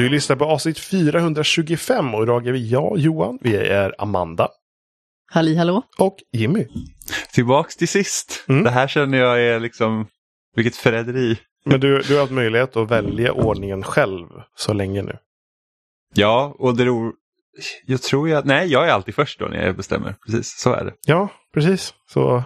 Du lyssnar på avsnitt 425 och idag är vi jag, Johan, vi är Amanda Halli hallå. och Jimmy. Tillbaks till sist. Mm. Det här känner jag är liksom, vilket förräderi. Men du, du har haft möjlighet att välja ordningen själv så länge nu. Ja, och det ro... Jag tror jag, nej jag är alltid först då när jag bestämmer. Precis, så är det. Ja, precis. Så...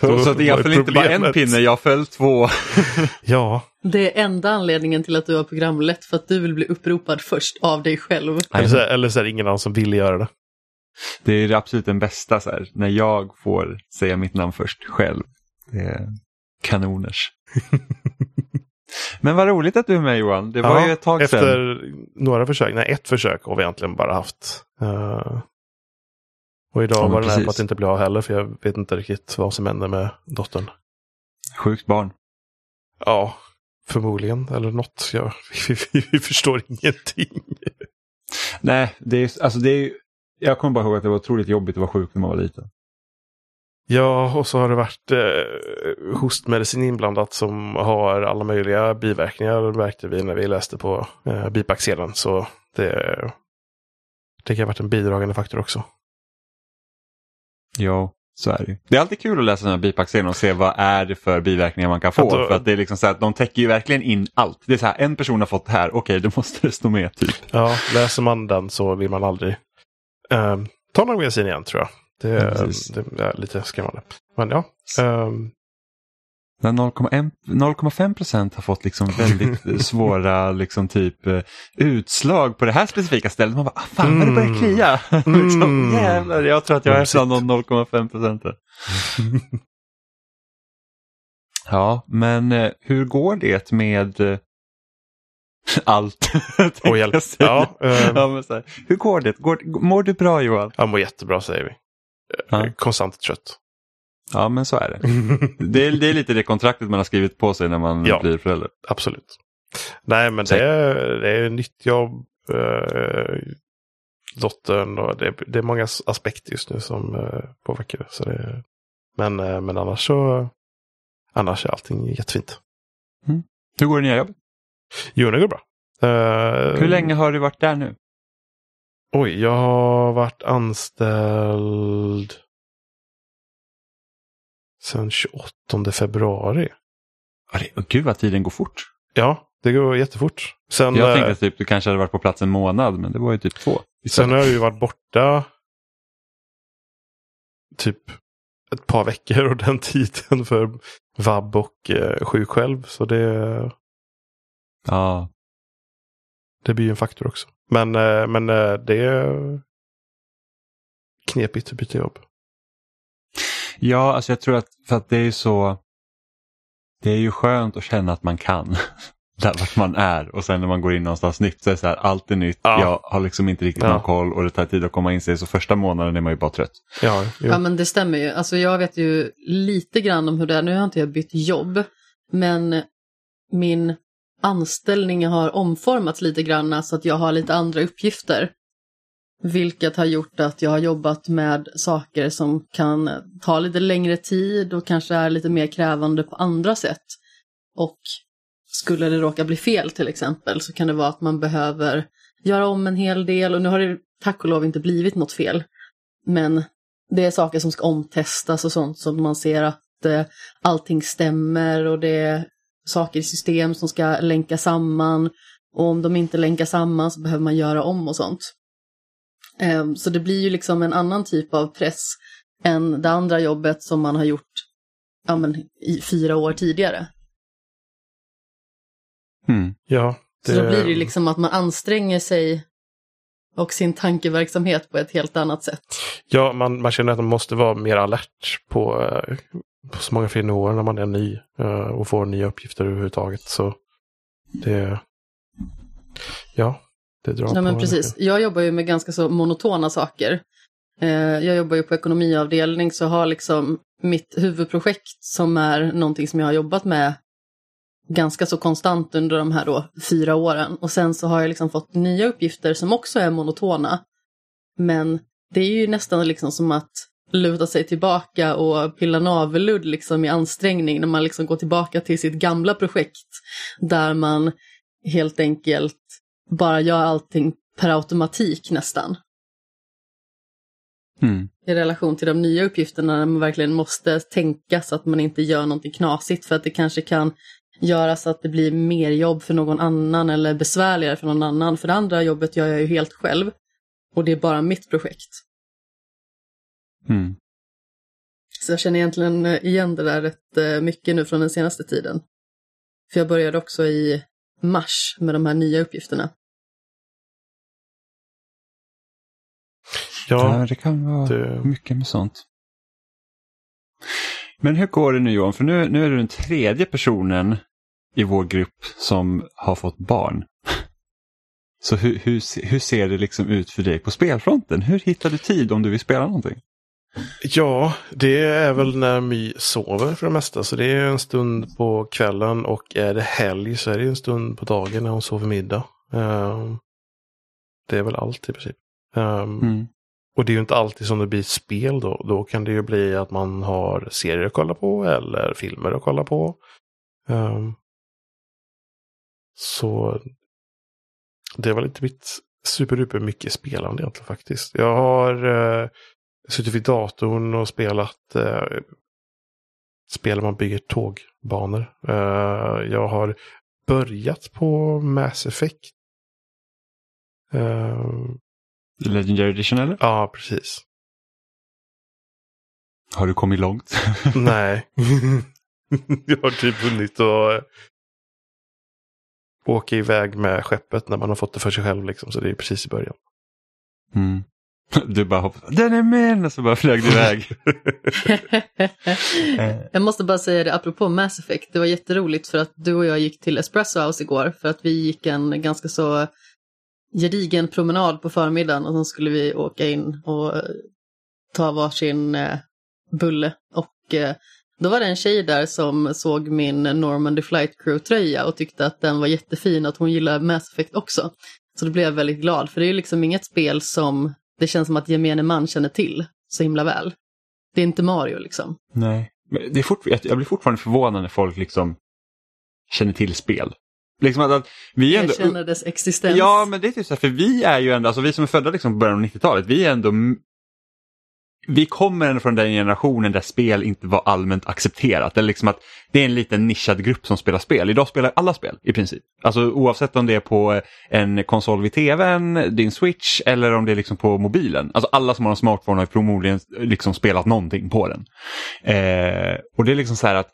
Så att jag föll inte bara en pinne, jag föll två. Ja, Det är enda anledningen till att du har programlett för att du vill bli uppropad först av dig själv. eller så, eller så är det ingen annan som vill göra det. Det är det absolut den bästa så här, när jag får säga mitt namn först själv. Det är kanoners. Men vad roligt att du är med Johan. Det var Ja, ju ett tag sedan. Efter några försök, nej ett försök har vi egentligen bara haft. Eh, och idag Ja, var det nära på att inte blir av heller för jag vet inte riktigt vad som händer med dottern. Sjukt barn. Ja, förmodligen. Eller något. Ja, vi, vi, vi förstår ingenting. Nej, det är, alltså det är, jag kommer bara ihåg att det var otroligt jobbigt att vara sjuk när man var liten. Ja, och så har det varit eh, hostmedicin inblandat som har alla möjliga biverkningar. Det märkte vi när vi läste på eh, bipacksedeln. Så det, det kan ha varit en bidragande faktor också. Ja, så är det. Det är alltid kul att läsa den här bipackserien och se vad är det för biverkningar man kan få. Då- För att det är liksom så här, de täcker ju verkligen in allt. Det är så här, en person har fått det här, okej då måste det stå med typ. Ja, läser man den så vill man aldrig eh, ta någon medicin igen tror jag. Det, det är lite skrämmande. Men ja. ehm, När 0,1 0,5 procent har fått liksom väldigt svåra liksom typ eh, utslag på det här specifika stället. Man bara, ah, fan vad det börjar Mm. klia. liksom, Mm. jävlar, jag tror att jag är bland de 0,5 procenten. Ja, men eh, hur går det med eh, allt? och hjälp. Ja, ehm, Ja, men så här, hur går det? Går, mår du bra Johan? jag mår jättebra säger vi. Ja. Konstant trött. Ja, men så är det. Det är, det är lite det kontraktet man har skrivit på sig när man Ja. blir förälder. Absolut. Nej, men det är, det är nytt jobb. Eh, dottern och det, det är många as- aspekter just nu som eh, påverkar det. Så det men, eh, men annars så annars är allting jättefint. Hur går det nya jobbet? Jo, det går bra. Eh, Hur länge har du varit där nu? Oj, jag har varit anställd sedan 28 februari. Gud vad tiden går fort. Ja, det går jättefort. Sen, Jag eh, tänkte att typ, du kanske hade varit på plats en månad, men det var ju typ två. Sen har jag ju varit borta typ ett par veckor och den tiden för vab och eh, sjuk själv. Så det, Ja, det blir ju en faktor också. Men, eh, men eh, det är knepigt att byta jobb. Ja alltså jag tror att, för att det är ju så, det är ju skönt att känna att man kan. Där vart man är och sen när man går in någonstans nytt så är det så här, allt är nytt, Ja. jag har liksom inte riktigt Ja. någon koll och det tar tid att komma in sig så första månaden är man ju bara trött. Ja, jo. Ja men det stämmer ju. Alltså jag vet ju lite grann om hur det är. Nu har inte jag bytt jobb. Men min anställning har omformats lite grann så att jag har lite andra uppgifter. Vilket har gjort att jag har jobbat med saker som kan ta lite längre tid och kanske är lite mer krävande på andra sätt. Och skulle det råka bli fel till exempel så kan det vara att man behöver göra om en hel del och nu har det tack och lov inte blivit något fel. Men det är saker som ska omtestas och sånt som man ser att eh, allting stämmer och det är saker i system som ska länka samman. Och om de inte länkar samman så behöver man göra om och sånt. Ehm, så det blir ju liksom en annan typ av press än det andra jobbet som man har gjort ja, men, i fyra år tidigare. Hmm. ja Så då blir det liksom att man anstränger sig och sin tankeverksamhet på ett helt annat sätt. ja man, man känner att man måste vara mer alert på, eh, på så många fler nivåer när man är ny eh, och får nya uppgifter överhuvudtaget. Så det, ja, det drar Ja, på men precis. Jag jobbar ju med ganska så monotona saker. Eh, jag jobbar ju på ekonomiavdelning så har liksom mitt huvudprojekt som är någonting som jag har jobbat med ganska så konstant under de här då fyra åren. Och sen så har jag liksom fått nya uppgifter som också är monotona. Men det är ju nästan liksom som att luta sig tillbaka och pilla navelludd liksom i ansträngning när man liksom går tillbaka till sitt gamla projekt där man helt enkelt bara gör allting per automatik nästan. Mm. I relation till de nya uppgifterna när man verkligen måste tänka så att man inte gör någonting knasigt för att det kanske kan göra så att det blir mer jobb för någon annan eller besvärligare för någon annan. För det andra jobbet gör jag ju helt själv och det är bara mitt projekt. Mm. Så jag känner egentligen igen det där rätt eh, mycket nu från den senaste tiden. För jag började också i mars med de här nya uppgifterna. Ja, det kan vara det- mycket med sånt. Men hur går det nu Johan? För nu, nu är du den tredje personen i vår grupp som har fått barn. Så hur, hur, hur ser det liksom ut för dig på spelfronten? Hur hittar du tid om du vill spela någonting? Ja, det är väl när My sover för det mesta. Så det är en stund på kvällen och är det helg så är det en stund på dagen när hon sover middag. Ehm, det är väl allt i princip. Ehm, Mm. Och det är ju inte alltid som det blir spel då. Då kan det ju bli att man har serier att kolla på eller filmer att kolla på. Ehm, så det var inte mitt superduper mycket spelande egentligen faktiskt. Jag har uh, suttit vid datorn och spelat uh, spel man bygger tågbanor. Eh, jag har börjat på Mass Effect. Ehm, Legendary Edition eller? ja, precis. Har du kommit långt? Nej. jag har typ hunnit att eh, åka iväg med skeppet när man har fått det för sig själv. Liksom, så det är precis i början. Mm. Du bara hoppade, den är min! Och så bara flög du iväg. Eh, jag måste bara säga det apropå Mass Effect. Det var jätteroligt för att du och jag gick till Espresso House igår för att vi gick en ganska så gedigen promenad på förmiddagen och sen skulle vi åka in och eh, ta varsin eh, bulle. Och eh, då var det en tjej där som såg min Normandy Flight Crew-tröja och tyckte att den var jättefin och att hon gillar Mass Effect också. Så då blev jag väldigt glad, för det är ju liksom inget spel som det känns som att gemene man känner till så himla väl. Det är inte Mario liksom. Nej. Men det är fort, jag blir fortfarande förvånad när folk liksom känner till spel. Liksom att, att vi ändå... Jag känner dess existens. Ja, men det är typ så här, för vi är ju ändå, alltså vi som är födda liksom på början av 90-talet, vi är ändå vi kommer ändå från den generationen där spel inte var allmänt accepterat. Eller liksom att det är en liten nischad grupp som spelar spel. Idag spelar alla spel i princip. Alltså oavsett om det är på eh, en konsol vid tvn, din switch eller om det är liksom på mobilen. Alltså alla som har en smartphone har förmodligen eh, liksom spelat någonting på den. Eh, och det är liksom så här att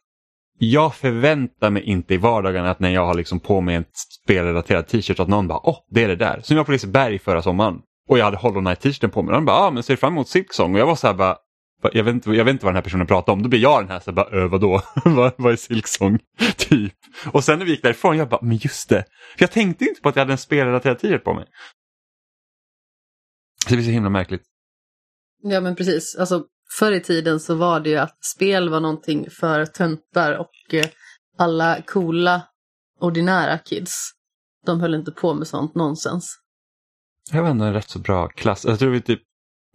jag förväntar mig inte i vardagen att när jag har liksom på mig en spelrelaterad t-shirt att någon bara åh, det är det där. Som jag var på Liseberg förra sommaren. Och jag hade Hollow Knight t-shirten på mig. Och bara, ja ah, men ser fram emot Silksong. Och jag var så här bara, jag vet, inte, jag vet inte vad den här personen pratar om. Då blir jag den här så här, bara, öh vadå? vad, vad är Silksong? typ. Och sen när vi gick därifrån, jag bara, men just det. För jag tänkte inte på att jag hade en spelrelaterad t-shirt på mig. Så det blir så himla märkligt. Ja men precis. Alltså, förr i tiden så var det ju att spel var någonting för töntar och eh, alla coola ordinära kids. De höll inte på med sånt nonsens. Jag var ändå en rätt så bra klass. Jag tror vi typ,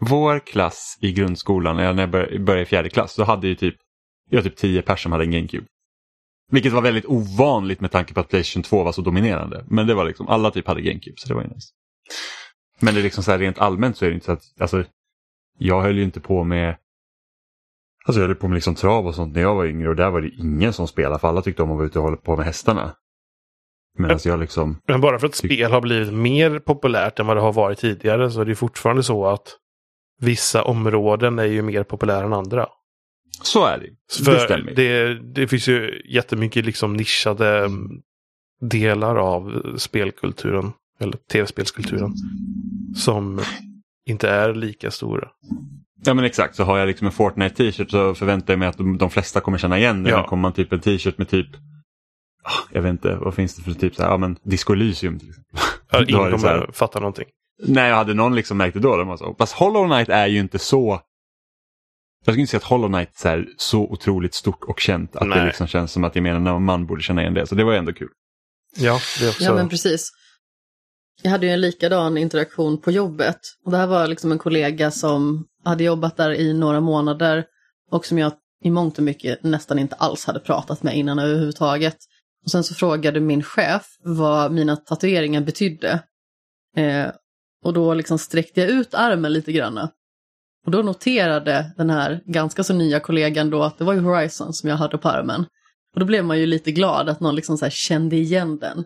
vår klass i grundskolan, eller när jag började i fjärde klass, så hade ju typ, jag typ tio personer som hade en GameCube. Vilket var väldigt ovanligt med tanke på att Playstation 2 var så dominerande. Men det var liksom, alla typ hade GameCube, så det var ju nice. Men det är liksom så här rent allmänt så är det inte så att, alltså, jag höll ju inte på med Alltså jag höll på med liksom trav och sånt när jag var yngre och där var det ingen som spelade för alla tyckte om att vara ute och hålla på med hästarna. Men alltså jag liksom, Men bara för att spel har blivit mer populärt än vad det har varit tidigare så är det fortfarande så att vissa områden är ju mer populära än andra. så är det. det För stämmer. det, det finns ju jättemycket liksom nischade delar av spelkulturen, eller tv-spelskulturen, som inte är lika stora. Ja men exakt, så har jag liksom en Fortnite t-shirt så förväntar jag mig att de, de flesta kommer känna igen det. Ja. Kommer man typ en t-shirt med typ, jag vet inte, vad finns det för typ så här, ja men Disco Elysium till exempel. Ingen det så här- kommer fatta någonting. Nej, hade någon liksom märkt det då, de var så. Fast Hollow Knight är ju inte så, jag skulle inte säga att Hollow Knight är så, här, så otroligt stort och känt att det Nej. liksom känns som att jag menar man borde känna igen det. Så det var ju ändå kul. Ja, det också... Ja men precis. Jag hade ju en likadan interaktion på jobbet. Och det här var liksom en kollega som hade jobbat där i några månader och som jag i mångt och mycket nästan inte alls hade pratat med innan överhuvudtaget. Och sen så frågade min chef vad mina tatueringar betydde. Eh, och då liksom sträckte jag ut armen lite grann. Och då noterade den här ganska så nya kollegan då att det var ju Horizon som jag hade på armen. Och då blev man ju lite glad att någon liksom så kände igen den.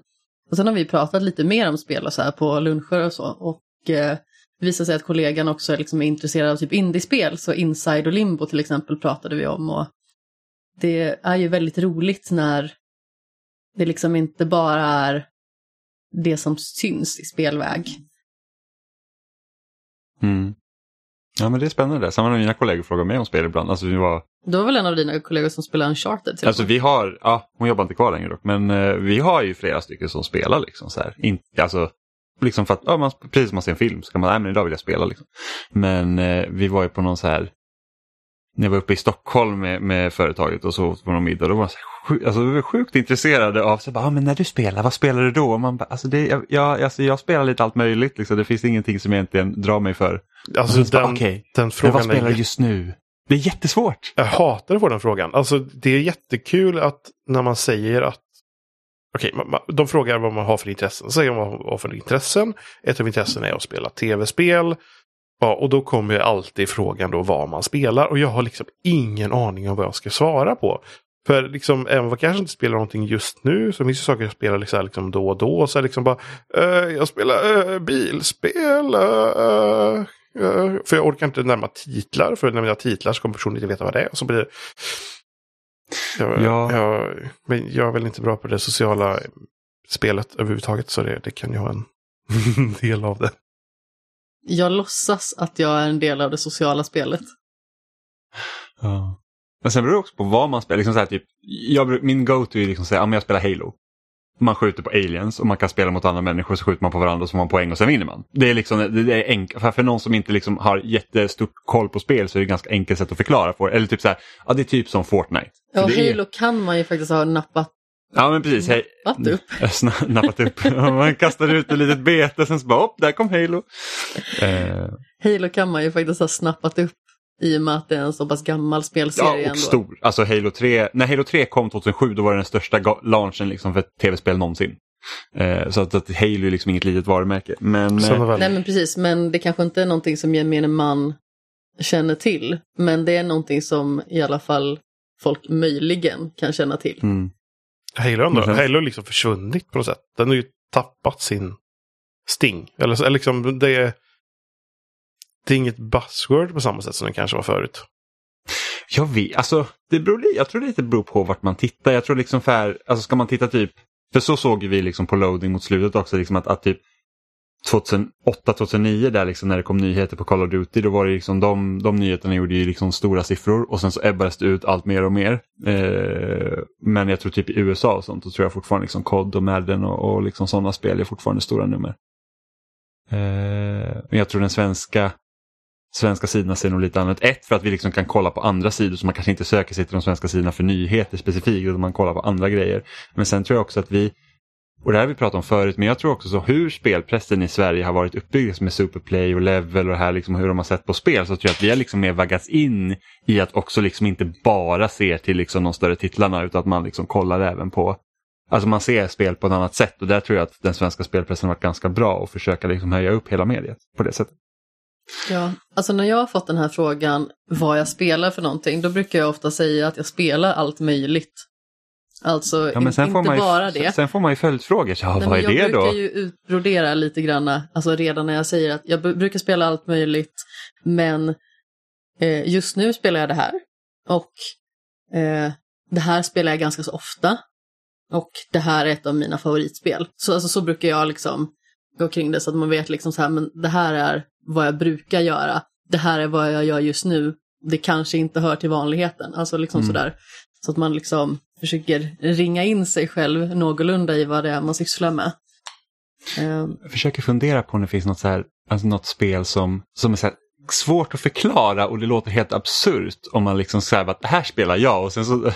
Och sen har vi pratat lite mer om spel och så här på luncher och så. Och eh, det visade sig att kollegan också liksom är intresserad av typ indiespel. Så Inside och Limbo till exempel pratade vi om. Och det är ju väldigt roligt när det liksom inte bara är det som syns i spelväg. Mm. Ja men det är spännande. Samma med mina kollegor frågar mig om spel ibland. Alltså, vi var... Det var väl en av dina kollegor som spelade Uncharted? Till alltså vi har, ja hon jobbar inte kvar längre dock, men uh, vi har ju flera stycken som spelar liksom så här. In, alltså, liksom för att, ja, man, precis som man ser en film så kan man, nej men idag vill jag spela liksom. Men uh, vi var ju på någon så här, när jag var uppe i Stockholm med, med företaget och så på någon middag, då var så sjuk, alltså, vi var sjukt intresserade av, så bara, ah, men när du spelar, vad spelar du då? Och man bara, alltså, det, jag, jag, alltså, jag spelar lite allt möjligt, liksom. det finns ingenting som jag egentligen drar mig för. Alltså, den, bara, okay, den frågan vad spelar du just nu? Det är jättesvårt. Jag hatar att få den frågan. Alltså, det är jättekul att när man säger att Okej, okay, de frågar vad man har för intressen. Så säger man vad man har för intressen. Ett av intressena är att spela tv-spel. Ja, och då kommer alltid frågan då vad man spelar. Och jag har liksom ingen aning om vad jag ska svara på. För liksom, även om jag kanske inte spelar någonting just nu så finns det saker jag spelar liksom, liksom då och då. Så liksom bara, uh, jag spelar uh, bilspel. Uh, för jag orkar inte nämna titlar. För när jag titlar så kommer personen inte veta vad det är. Och så blir det... Jag, ja. jag, men jag är väl inte bra på det sociala spelet överhuvudtaget. Så det, det kan ju ha en del av det. Jag låtsas att jag är en del av det sociala spelet. Ja. Men sen beror det också på vad man spelar. Liksom så här, typ, jag, min go-to är liksom att säga jag spelar Halo. Man skjuter på aliens och man kan spela mot andra människor så skjuter man på varandra och så får man poäng och sen vinner man. Det är liksom, det är enkelt. För, för någon som inte liksom har jättestort koll på spel så är det ganska enkelt sätt att förklara. För. Eller typ så här, ja det är typ som Fortnite. Ja, Halo är... kan man ju faktiskt ha nappat Ja men precis. Hej. Nappat upp. Nappat upp. man kastar ut ett litet bete sen så bara, upp, där kom Halo. Eh. Halo kan man ju faktiskt ha snappat upp i och med att det är en så pass gammal spelserie. Ja, och ändå. stor. Alltså Halo 3, när Halo 3 kom 2007 då var det den största launchen liksom för ett tv-spel någonsin. Eh, så att, att Halo är liksom inget litet varumärke. Men, eh, Nej men precis, men det kanske inte är någonting som gemene man känner till. Men det är någonting som i alla fall folk möjligen kan känna till. Mm. Halo, ändå, mm. Halo liksom försvunnit på något sätt. Den har ju tappat sin sting. Eller, eller liksom det är, det är inget buzzword på samma sätt som den kanske var förut. Jag vet, alltså det beror, jag tror det lite beror på vart man tittar. Jag tror liksom för, alltså ska man titta typ, för så såg vi liksom på loading mot slutet också, liksom att, att typ 2008-2009 där liksom när det kom nyheter på Call of Duty då var det liksom de, de nyheterna gjorde ju liksom stora siffror och sen så ebbades det ut allt mer och mer. Eh, men jag tror typ i USA och sånt då tror jag fortfarande liksom COD och Madden och, och liksom sådana spel är fortfarande stora nummer. Eh, men jag tror den svenska svenska sidorna ser nog lite annat. Ett för att vi liksom kan kolla på andra sidor så man kanske inte söker sig till de svenska sidorna för nyheter specifikt utan man kollar på andra grejer. Men sen tror jag också att vi och det här har vi pratat om förut, men jag tror också så hur spelpressen i Sverige har varit uppbyggd med Superplay och Level och det här liksom hur de har sett på spel så tror jag att vi har liksom mer vaggats in i att också liksom inte bara se till liksom de större titlarna utan att man liksom kollar även på Alltså man ser spel på ett annat sätt och där tror jag att den svenska spelpressen har varit ganska bra och försöka liksom höja upp hela mediet på det sättet. Ja, alltså när jag har fått den här frågan vad jag spelar för någonting, då brukar jag ofta säga att jag spelar allt möjligt. Alltså ja, men sen inte får man ju, bara det. Sen får man ju följdfrågor, ja, Nej, vad är det då? Jag brukar ju utbrodera lite grann, alltså redan när jag säger att jag brukar spela allt möjligt, men eh, just nu spelar jag det här. Och eh, det här spelar jag ganska så ofta. Och det här är ett av mina favoritspel. Så, alltså, så brukar jag liksom gå kring det så att man vet liksom så här, men det här är vad jag brukar göra. Det här är vad jag gör just nu. Det kanske inte hör till vanligheten. Alltså liksom mm. sådär. Så att man liksom försöker ringa in sig själv någorlunda i vad det är man sysslar med. Ehm. Jag försöker fundera på om det finns något, så här, alltså något spel som, som är så svårt att förklara och det låter helt absurt om man liksom säger att det här spelar jag och sen så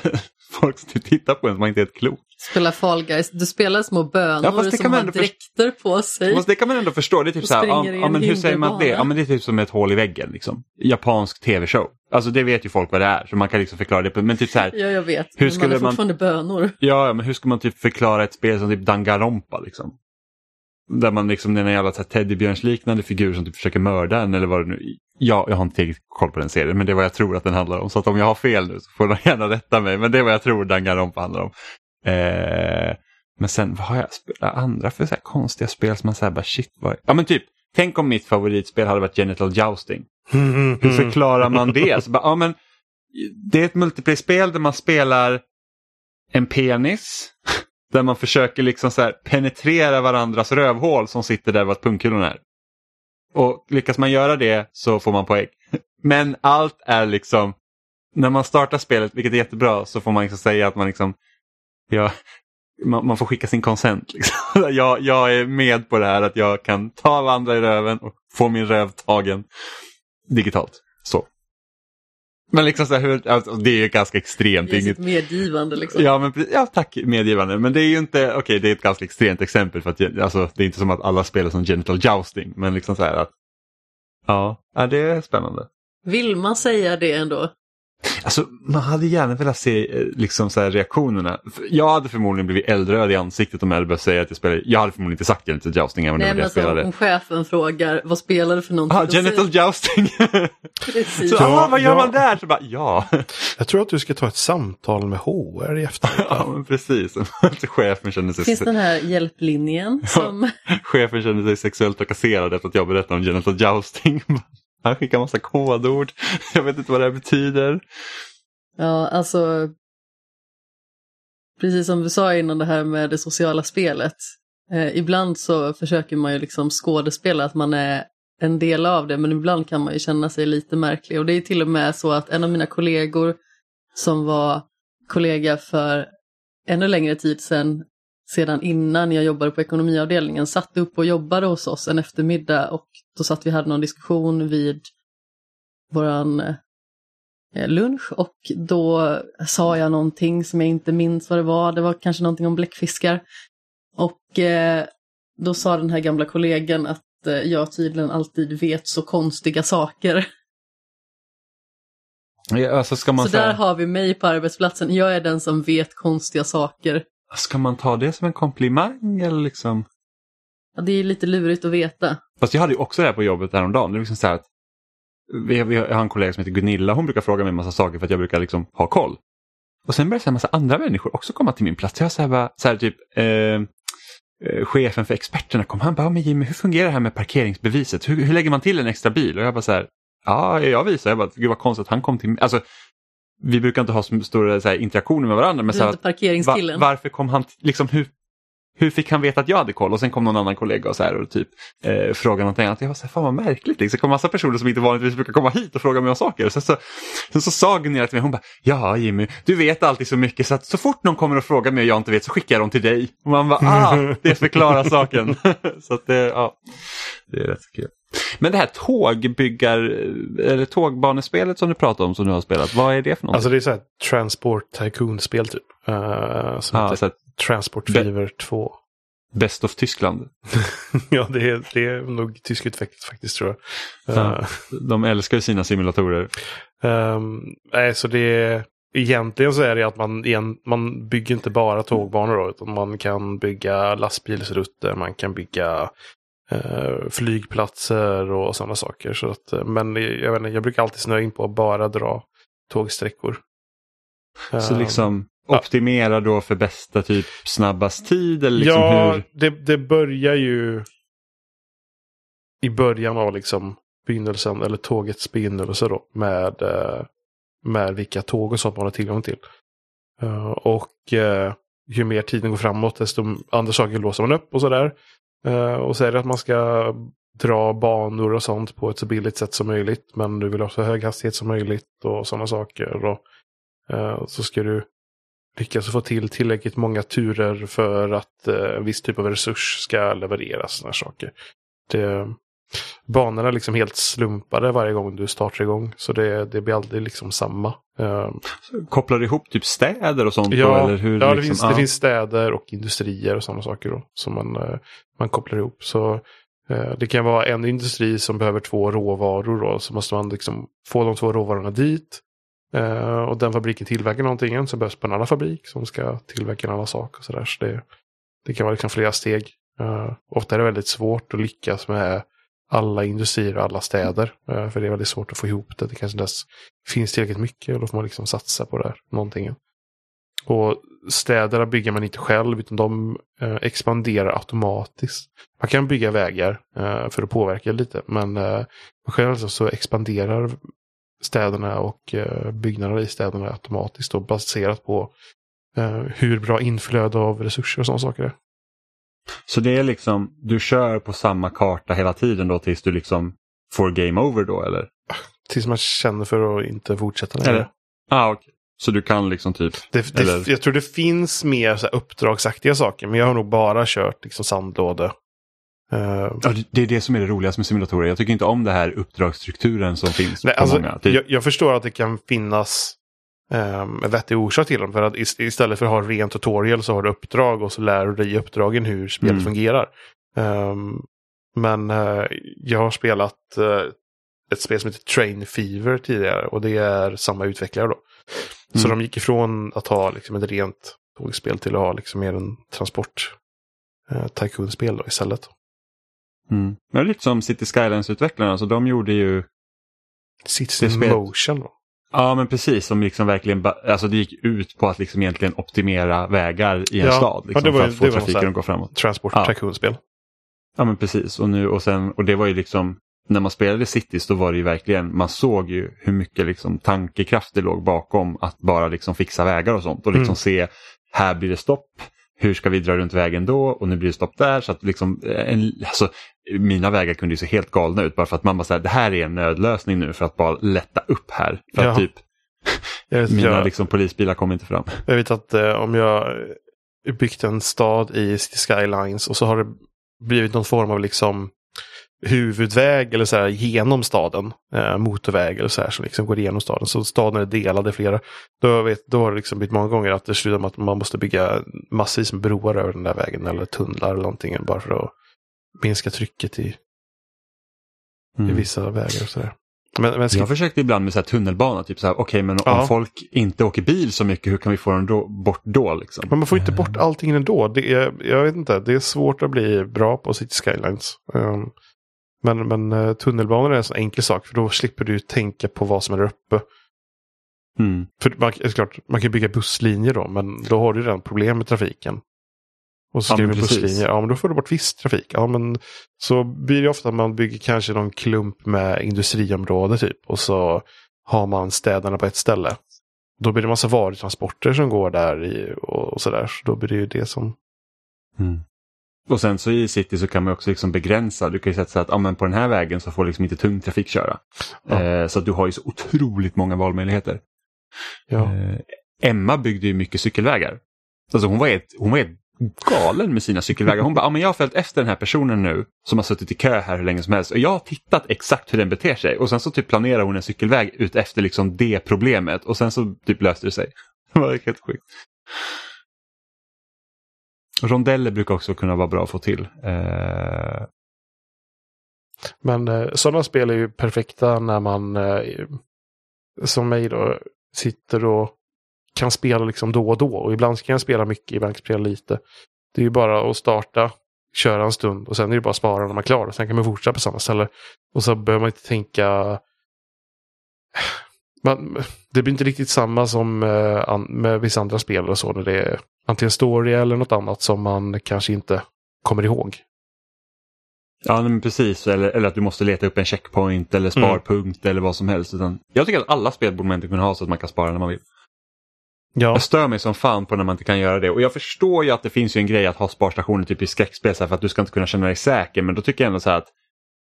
folk som tittar på en som man inte är helt klok. Spela Fall Guys. Du spelar små bönor Ja, som man har dräkter på sig. Fast det kan man ändå förstå. Det är typ så här, ja, ja, en men hur säger man det? Ja, men det är typ som ett hål i väggen. Liksom. Japansk tv-show. Alltså det vet ju folk vad det är, så man kan liksom förklara det. Men typ så här, Ja, jag vet. Hur men skulle man är man- fortfarande bönor. ja, ja, men hur ska man typ förklara ett spel som typ Danganronpa liksom? Där man liksom, det är en jävla teddybjörnsliknande figur som typ försöker mörda en eller vad det nu Ja, jag har inte riktigt koll på den serien, men det är vad jag tror att den handlar om. Så att om jag har fel nu så får de gärna rätta mig, men det är vad jag tror Danganronpa handlar om. Eh, men sen, vad har jag spelat andra för så konstiga spel som man säger bara shit, vad... Ja men typ, tänk om mitt favoritspel hade varit Genital Jousting. Hur förklarar man det? Så bara, ja, men, det är ett multiplayer-spel där man spelar en penis. Där man försöker liksom så penetrera varandras rövhål som sitter där vart pungkulorna är. Och lyckas man göra det så får man poäng. Men allt är liksom, när man startar spelet, vilket är jättebra, så får man liksom säga att man liksom, ja, man, man får skicka sin konsent. Liksom. Jag, jag är med på det här att jag kan ta andra i röven och få min röv tagen digitalt. Så. Men liksom så här, hur, alltså, det är ju ganska extremt. Det är inget, medgivande liksom. Ja, men, ja, tack medgivande. Men det är ju inte, okej det är ett ganska extremt exempel för att alltså, det är inte som att alla spelar som genital jousting. Men liksom så här att, ja det är spännande. Vill man säga det ändå? Alltså man hade gärna velat se eh, liksom så här reaktionerna. Jag hade förmodligen blivit eldröd i ansiktet om jag hade börjat säga att jag spelade. Jag hade förmodligen inte sagt genital jousting även om Nej, det jag alltså, spelade. om chefen frågar vad spelar du för någonting? Ah, då säger- genital jousting! Precis. så, Ja, ah, vad gör ja. man där? Så bara, ja. Jag tror att du ska ta ett samtal med HR i efterhand. ja, men precis. chefen känner sig Finns den här hjälplinjen som... Chefen kände sig sexuellt trakasserad efter att jag berättade om genital jousting. Han skickar massa kodord. Jag vet inte vad det här betyder. Ja, alltså... Precis som du sa innan det här med det sociala spelet. Eh, ibland så försöker man ju liksom skådespela att man är en del av det, men ibland kan man ju känna sig lite märklig. Och det är till och med så att en av mina kollegor som var kollega för ännu längre tid sedan, sedan innan jag jobbade på ekonomiavdelningen, satt upp och jobbade hos oss en eftermiddag och då satt vi hade någon diskussion vid våran eh, lunch och då sa jag någonting som jag inte minns vad det var. Det var kanske någonting om bläckfiskar. Och eh, då sa den här gamla kollegan att eh, jag tydligen alltid vet så konstiga saker. Ja, Alltså Så där säga, har vi mig på arbetsplatsen. Jag är den som vet konstiga saker. Ska man ta det som en komplimang eller liksom? Ja, det är lite lurigt att veta. Fast jag hade ju också det här på jobbet häromdagen. Det är liksom så här att vi, vi har en kollega som heter Gunilla. Hon brukar fråga mig en massa saker för att jag brukar liksom ha koll. Och sen börjar en massa andra människor också komma till min plats. Jag så här bara, så här typ eh, eh, chefen för experterna kom. Han bara, "Ja, men Jimmy hur fungerar det här med parkeringsbeviset? Hur, hur lägger man till en extra bil? Och jag bara så här, ja jag visar. Jag bara, gud vad konstigt att han kom till mig. Alltså, vi brukar inte ha så stora så här, interaktioner med varandra. Men så är här, parkeringskillen. Va, varför kom han, liksom hur, hur fick han veta att jag hade koll? Och sen kom någon annan kollega och, så här, och typ eh, frågade någonting annat. Jag var så här, fan vad märkligt. Liksom. Det kom massa personer som inte vanligtvis brukar komma hit och fråga mig om saker. Sen så, sen så sa Gunilla till mig, hon bara, ja Jimmy, du vet alltid så mycket så att så fort någon kommer och frågar mig och jag inte vet så skickar jag dem till dig. Och man bara, ah, det förklarar saken. så att det, ja, det är rätt kul. Men det här tågbyggar, eller tågbanespelet som du pratade om som du har spelat, vad är det för något? Alltså det är så här Transport Tycoon-spel typ. Uh, som ja, heter Transport Fever 2. Best of Tyskland. ja, det är, det är nog tyskutvecklat faktiskt tror jag. Ja. Eh, De älskar ju sina simulatorer. ehm, nej, så det är... Egentligen så är det att man, igen, man bygger inte bara tågbanor då, utan man kan bygga lastbilsrutter, man kan bygga flygplatser och sådana saker. Så att, eh, men jag, vet inte, jag brukar alltid snöa in på att bara dra tågsträckor. Så Ehm, liksom ja. optimera då för bästa typ snabbast tid eller liksom ja, hur? det, det börjar ju i början av liksom begynnelsen, eller tågets begynnelse då, med, eh, med vilka tåg och sånt man har tillgång till. Eh, och eh, ju mer tiden går framåt, desto andra saker låser man upp och sådär. Eh, och så är det att man ska dra banor och sånt på ett så billigt sätt som möjligt. Men du vill ha så hög hastighet som möjligt och sådana saker. Och, eh, så ska du lyckas få till tillräckligt många turer för att eh, en viss typ av resurs ska levereras. Såna här saker. Det, banorna är liksom helt slumpade varje gång du startar igång. Så det, det blir aldrig liksom samma. Uh, Kopplar du ihop typ städer och sånt? ja, då, eller hur, ja det, liksom, finns, ja. det finns städer och industrier och sådana saker då, som man, uh, man kopplar ihop. Så uh, det kan vara en industri som behöver två råvaror då, så måste man liksom få de två råvarorna dit. Och den fabriken tillverkar någonting, så behövs på en annan fabrik som ska tillverka en annan sak. Och så där. Så det, det kan vara liksom flera steg. Ofta är det väldigt svårt att lyckas med alla industrier och alla städer. Eh, för det är väldigt svårt att få ihop det. Det kanske inte ens finns tillräckligt mycket och då får man liksom satsa på det här, någonting. Och städerna bygger man inte själv utan de eh, expanderar automatiskt. Man kan bygga vägar eh, för att påverka lite men själv alltså så expanderar städerna och byggnaderna i städerna automatiskt då, baserat på hur bra inflöde av resurser och sådana saker är. Så det är liksom, du kör på samma karta hela tiden då tills du liksom får game over då eller? Tills man känner för att inte fortsätta längre. Eller? Ah, okay. Så du kan liksom typ? Det, det, eller? Jag tror det finns mer så här uppdragsaktiga saker men jag har nog bara kört liksom sandlåde. Uh, ja, det är det som är det roligaste med simulatorer. Jag tycker inte om det här uppdragsstrukturen som finns nej, på alltså, många. Typ. Jag, jag, förstår att det kan finnas um, en vettig orsak till dem. För att istället för att ha ren tutorial så har du uppdrag och så lär du dig i uppdragen hur spelet mm. fungerar. Um, men uh, jag har spelat uh, ett spel som heter Train Fever tidigare och det är samma utvecklare då. Mm. Så de gick ifrån att ha liksom, ett rent tågspel till att ha liksom, mer en transport uh, tycoon-spel då istället. Mm. Det är lite som City Skylines-utvecklarna, alltså de gjorde ju... City Motion då? Ja men precis, som liksom verkligen, alltså det gick ut på att liksom egentligen optimera vägar i en ja, stad. Liksom, ja, var, för att få trafiken att gå framåt. Transport ja. tycoon-spel. Ja men precis, och, nu, och, sen, och det var ju liksom, när man spelade Cities då var det ju verkligen, man såg ju hur mycket liksom tankekraft det låg bakom att bara liksom fixa vägar och sånt och liksom mm. se, här blir det stopp, hur ska vi dra runt vägen då och nu blir det stopp där. Så att liksom, en, alltså, mina vägar kunde ju se helt galna ut bara för att bara säger det här är en nödlösning nu för att bara lätta upp här. För ja. att typ vet, mina jag, liksom, polisbilar kom inte fram. Jag vet att eh, om jag byggt en stad i City Skylines och så har det blivit någon form av liksom huvudväg eller så här genom staden. Eh, motorväg eller så här som liksom går igenom staden. Så staden är delad i flera. Då, vet, då har det liksom blivit många gånger att det slutar med att man måste bygga massvis med broar över den där vägen eller tunnlar eller någonting bara för att minska trycket i, mm. i vissa vägar och sådär. Men, men ska... Jag försökte ibland med så här tunnelbana, typ så här, okej okay, men ja. om folk inte åker bil så mycket, hur kan vi få dem då, bort då? Liksom? Men man får inte bort allting ändå. Det är, jag vet inte, det är svårt att bli bra på City Skylines. Um, men, men uh, tunnelbanor är en sån enkel sak, för då slipper du tänka på vad som är där uppe. Mm. För man, är klart, man kan bygga busslinjer då, men då har du redan problem med trafiken. Och så skriver ja, busslinjer, ja men då får du bort viss trafik. Ja men så blir det ofta att man bygger kanske någon klump med industriområde typ. Och så har man städerna på ett ställe. Då blir det massa varutransporter som går där i, och, och sådär. Så då blir det ju det som... Mm. Och sen så i city så kan man också liksom begränsa. Du kan ju sätta så att ja, men på den här vägen så får liksom inte tung trafik köra. Ja. Eh, så att du har ju så otroligt många valmöjligheter. Ja. Eh, Emma byggde ju mycket cykelvägar. Alltså hon var ett, hon var ett galen med sina cykelvägar. Hon bara, ja, men jag har följt efter den här personen nu som har suttit i kö här hur länge som helst och jag har tittat exakt hur den beter sig och sen så typ planerar hon en cykelväg ut efter liksom det problemet och sen så typ löste det sig. Det var helt sjukt. Rondeller brukar också kunna vara bra att få till. Eh... Men eh, sådana spel är ju perfekta när man eh, som mig då sitter och kan spela liksom då och då. Och ibland kan jag spela mycket, ibland kan jag spela lite. Det är ju bara att starta, köra en stund och sen är det bara att spara när man är klar. Sen kan man fortsätta på samma ställe. Och så behöver man inte tänka... Man, det blir inte riktigt samma som eh, med, med vissa andra spel och så. När det är antingen story eller något annat som man kanske inte kommer ihåg. Ja men precis, eller, eller att du måste leta upp en checkpoint eller sparpunkt mm. eller vad som helst. Utan jag tycker att alla spel borde man inte kunna ha så att man kan spara när man vill. Ja. Jag stör mig som fan på när man inte kan göra det. Och jag förstår ju att det finns ju en grej att ha sparstationer typ i skräckspel för att du ska inte kunna känna dig säker. Men då tycker jag ändå så här att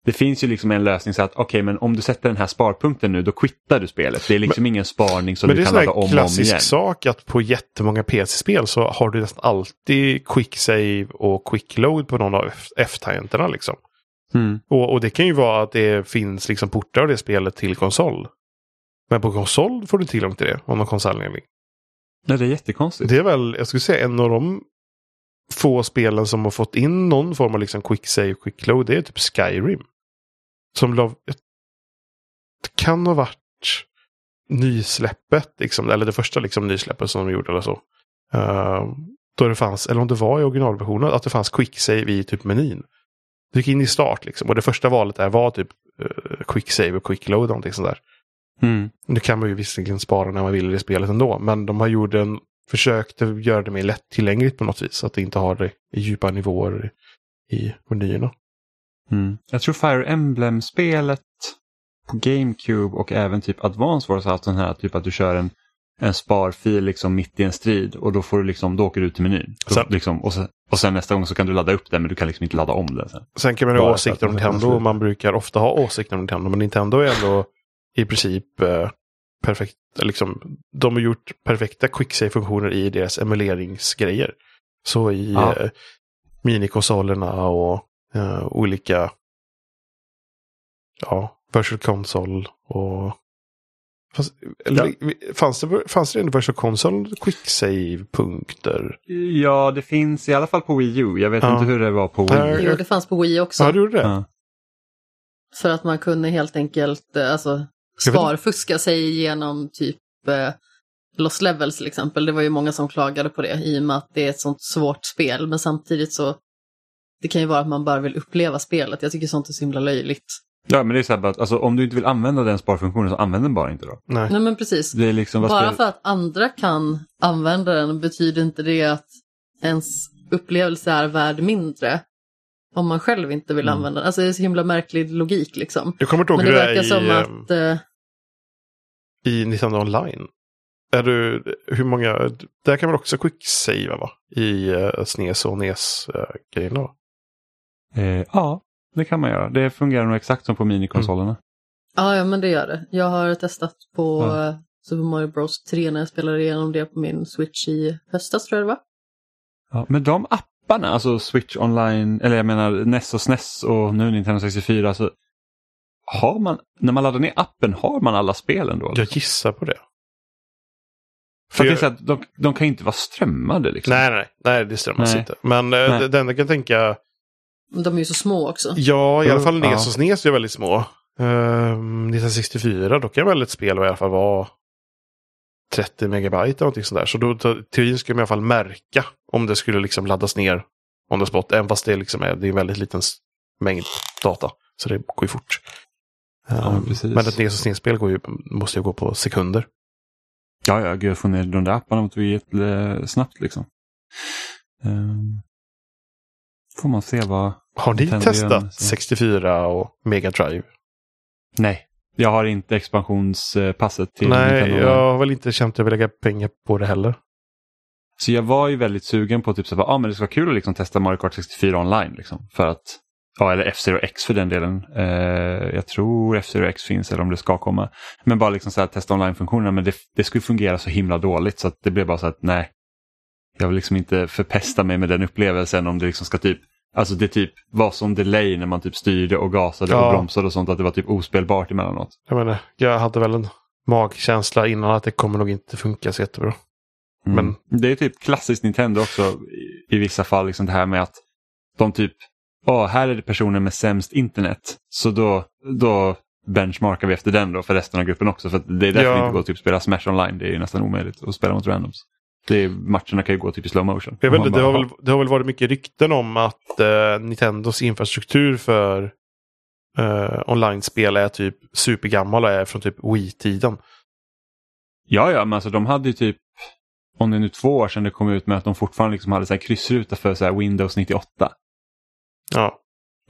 det finns ju liksom en lösning så att okej okay, men om du sätter den här sparpunkten nu då kvittar du spelet. Det är liksom men, ingen sparning som du kan ladda om och om igen. Men det är en klassisk sak att på jättemånga PC-spel så har du nästan alltid quick save och quick load på någon av F-tangenterna liksom. Mm. Och, och det kan ju vara att det finns liksom portar av det spelet till konsol. Men på konsol får du tillgång till det av någon konsolanledning. Nej, det är jättekonstigt. Det är väl, jag skulle säga en av de få spelen som har fått in någon form av liksom quick save, quick load. Det är typ Skyrim. Som la, det kan ha varit nysläppet, liksom, eller det första liksom, nysläppet som de gjorde eller så. Uh, då det fanns, eller om det var i originalversionen, att det fanns quick save i typ menyn. Du gick in i start liksom och det första valet där var typ uh, quick save och quick load. Någonting sånt där. Mm. Nu kan man ju visserligen spara när man vill i det spelet ändå. Men de har gjort en, försökt göra det mer lättillgängligt på något vis. Så att det inte har det i djupa nivåer i menyerna. Mm. Jag tror Fire Emblem-spelet på GameCube och även typ Advance har haft sån här typ att du kör en, en sparfil liksom mitt i en strid och då får du liksom, då åker du ut till menyn. Då, Sen- liksom, och, sen, och sen nästa gång så kan du ladda upp den men du kan liksom inte ladda om den sen. Sen kan man ha åsikter om Nintendo. får- Man brukar ofta ha åsikter om Nintendo. Men Nintendo är ändå i princip eh, perfekt. Liksom, de har gjort perfekta quick save-funktioner i deras emuleringsgrejer. Så i Ja. eh, minikonsolerna och eh, olika ja, virtual console och Fast, eller, fanns, det, fanns det en virtual console quick save-punkter? Ja, det finns i alla fall på Wii U. Jag vet Ja. inte hur det var på. Wii. Jo, det fanns på Wii också. Ja, du gjorde det? Ja. För att man kunde helt enkelt eh, alltså, sparfuska sig genom typ eh, Lost Levels till exempel. Det var ju många som klagade på det i och med att det är ett sånt svårt spel. Men samtidigt så, det kan ju vara att man bara vill uppleva spelet. Jag tycker sånt är så himla löjligt. Ja, men det är så här att alltså, om du inte vill använda den sparfunktionen så använd den bara inte då. Nej. Nej men precis. Det är liksom Bara spel... för att andra kan använda den betyder inte det att ens upplevelse är värd mindre. Om man själv inte vill Mm. använda den. Alltså det är så himla märklig logik liksom. Jag kommer inte ihåg Men det verkar i, som ehm, att eh, i Nintendo Online. Är du, hur många, där kan man också quick-savea va? I uh, SNES och NES-grejerna va? Eh, ja, det kan man göra. Det fungerar nog exakt som på minikonsolerna. Ja, ja, men det gör det. Jag har testat på Ja. eh, Super Mario Bros 3 när jag spelade igenom det på min Switch i höstas tror jag det var. Ja, men de apparna, alltså Switch online, eller jag menar NES och SNES och nu Nintendo 64, så har man, när man laddar ner appen, har man alla spelen då? Jag gissar på det. För att det är jag- så att de, de kan inte vara strömmade liksom. Nej, nej, nej, det stämmer Nej. inte. Men uh, Nej. det enda jag kan tänka, De är ju så små också. ja, i alla fall Ja. NES och SNES är väldigt små. Um, 1964, då kan väl ett spel i alla fall vara 30 megabyte eller någonting sånt där. Så då, teorin skulle man i alla fall märka om det skulle liksom laddas ner on the spot. Även fast det liksom är, det är en väldigt liten mängd data. Så det går ju fort. Ja, Um, men ett NES och SNES-spel går ju, måste ju gå på sekunder. Ja, ja, gud, få ner de där apparna vi eh, snabbt liksom. Ehm, får man se vad... Har ni Nintendo testat igen, så. 64 och Mega Drive? Nej, jag har inte expansionspasset till Nej, Nintendo. jag har väl inte känt att jag vill lägga pengar på det heller. Så jag var ju väldigt sugen på typ så här, ah, men det ska vara kul att liksom testa Mario Kart 64 online. Liksom, för att, ja, eller F-Zero X för den delen. Eh, jag tror F-Zero X finns eller om det ska komma. Men bara liksom så här, testa online-funktionerna. Men det, det skulle fungera så himla dåligt så att det blev bara så att nej. Jag vill liksom inte förpesta mig med den upplevelsen om det liksom ska typ Alltså det typ var som delay när man typ styrde och gasade Ja. och bromsade och sånt att det var typ ospelbart emellanåt. Jag menar, jag hade väl en magkänsla innan att det kommer nog inte funka så jättebra. Mm. Men- Det är typ klassiskt Nintendo också i, i vissa fall, liksom det här med att de typ, ja här är det personen med sämst internet, så då, då benchmarkar vi efter den då för resten av gruppen också. För det är därför Ja. det inte går att typ spela Smash online, det är ju nästan omöjligt att spela mot randoms. Det är, matcherna kan ju gå typ i slow motion. Jag vet, man det, har bara, väl, det har väl varit mycket rykten om att eh, Nintendos infrastruktur för eh, online-spel är typ supergammal och är från typ Wii-tiden. Ja, ja, men alltså de hade ju typ, om det är nu två år sedan det kom ut med att de fortfarande liksom hade så här kryssruta för så här Windows 98. Ja,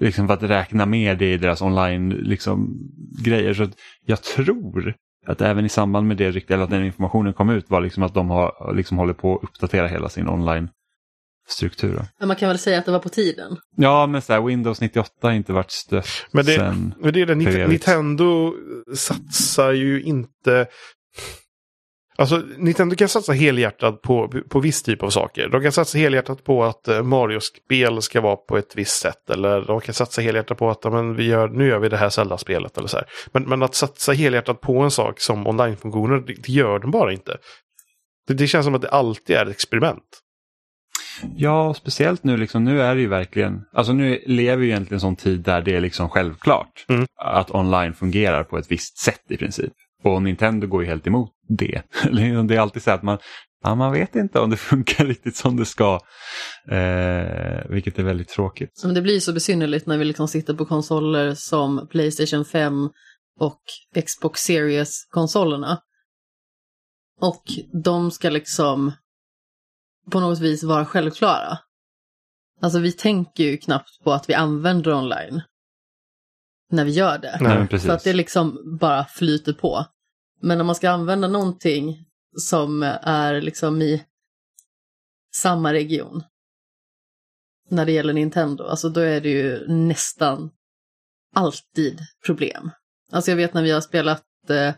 liksom för att räkna med det i deras online liksom, grejer. Så att jag tror att även i samband med det eller att den informationen kom ut, var liksom att de har, liksom håller på att uppdatera hela sin online-struktur. då. Men man kan väl säga att det var på tiden. Ja, men så här, Windows 98 har inte varit stött Men det- sen. men det är det. Nintendo satsar ju inte... Alltså, Nintendo kan satsa helhjärtat på, på viss typ av saker. De kan satsa helhjärtat på att eh, Mario-spel ska vara på ett visst sätt. Eller de kan satsa helhjärtat på att men, vi gör, nu gör vi det här Zelda-spelet. Eller så här. Men, men att satsa helhjärtat på en sak som online-funktioner, det, det gör de bara inte. Det, det känns som att det alltid är ett experiment. Ja, speciellt nu liksom, nu är det ju verkligen, alltså nu lever vi egentligen en sån tid där det är liksom självklart Mm. att online fungerar på ett visst sätt i princip. Och Nintendo går ju helt emot det. det är alltid så att man, ja, man vet inte om det funkar riktigt som det ska. Eh, vilket är väldigt tråkigt. Men det blir så besynnerligt när vi liksom sitter på konsoler som Playstation 5 och Xbox Series-konsolerna. Och de ska liksom på något vis vara självklara. Alltså vi tänker ju knappt på att vi använder online när vi gör det. Nej, precis. För att det liksom bara flyter på. Men när man ska använda någonting som är liksom i samma region när det gäller Nintendo, alltså då är det ju nästan alltid problem. Alltså jag vet när vi har spelat eh,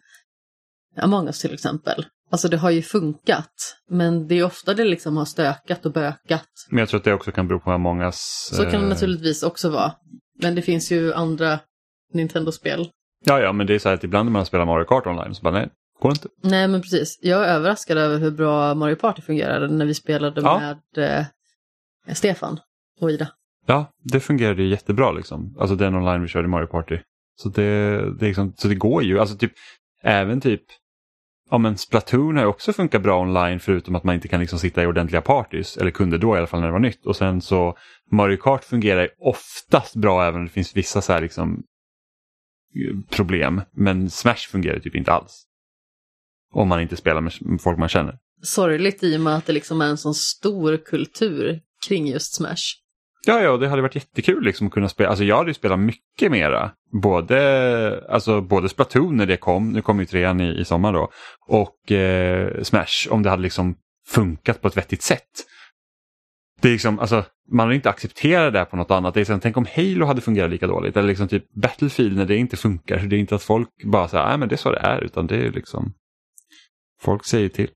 Among us till exempel. Alltså det har ju funkat, men det är ofta det liksom har stökat och bökat. Men jag tror att det också kan bero på mångas... Så kan det eh, naturligtvis också vara. Men det finns ju andra Nintendo-spel. Ja, ja, men det är så här att ibland när man spelar Mario Kart online så bara nej, går inte. Nej, men precis. Jag är överraskad över hur bra Mario Party fungerade när vi spelade Ja. med eh, Stefan och Ida. Ja, det fungerade ju jättebra liksom. Alltså den online vi körde i Mario Party. Så det, det, liksom, så det går ju. Alltså typ, även typ, ja men Splatoon har ju också funkat bra online förutom att man inte kan liksom sitta i ordentliga partys. Eller kunde då i alla fall när det var nytt. Och sen så Mario Kart fungerar ju oftast bra även om det finns vissa så här liksom problem. Men Smash fungerar typ inte alls. Om man inte spelar med folk man känner. Sorgligt i och med att det liksom är en sån stor kultur kring just Smash. Ja, ja, det hade varit jättekul liksom att kunna spela. Alltså jag hade ju spelat mycket mera. Både, alltså, både Splatoon när det kom, nu kom ju trean i, i sommar då, och eh, Smash om det hade liksom funkat på ett vettigt sätt. Det är liksom, alltså, man har inte accepterat det här på något annat. Det är som, tänk om Halo hade fungerat lika dåligt. Eller liksom typ Battlefield när det inte funkar. Det är inte att folk bara säger nej men det är så det är. Utan det är liksom, folk säger till.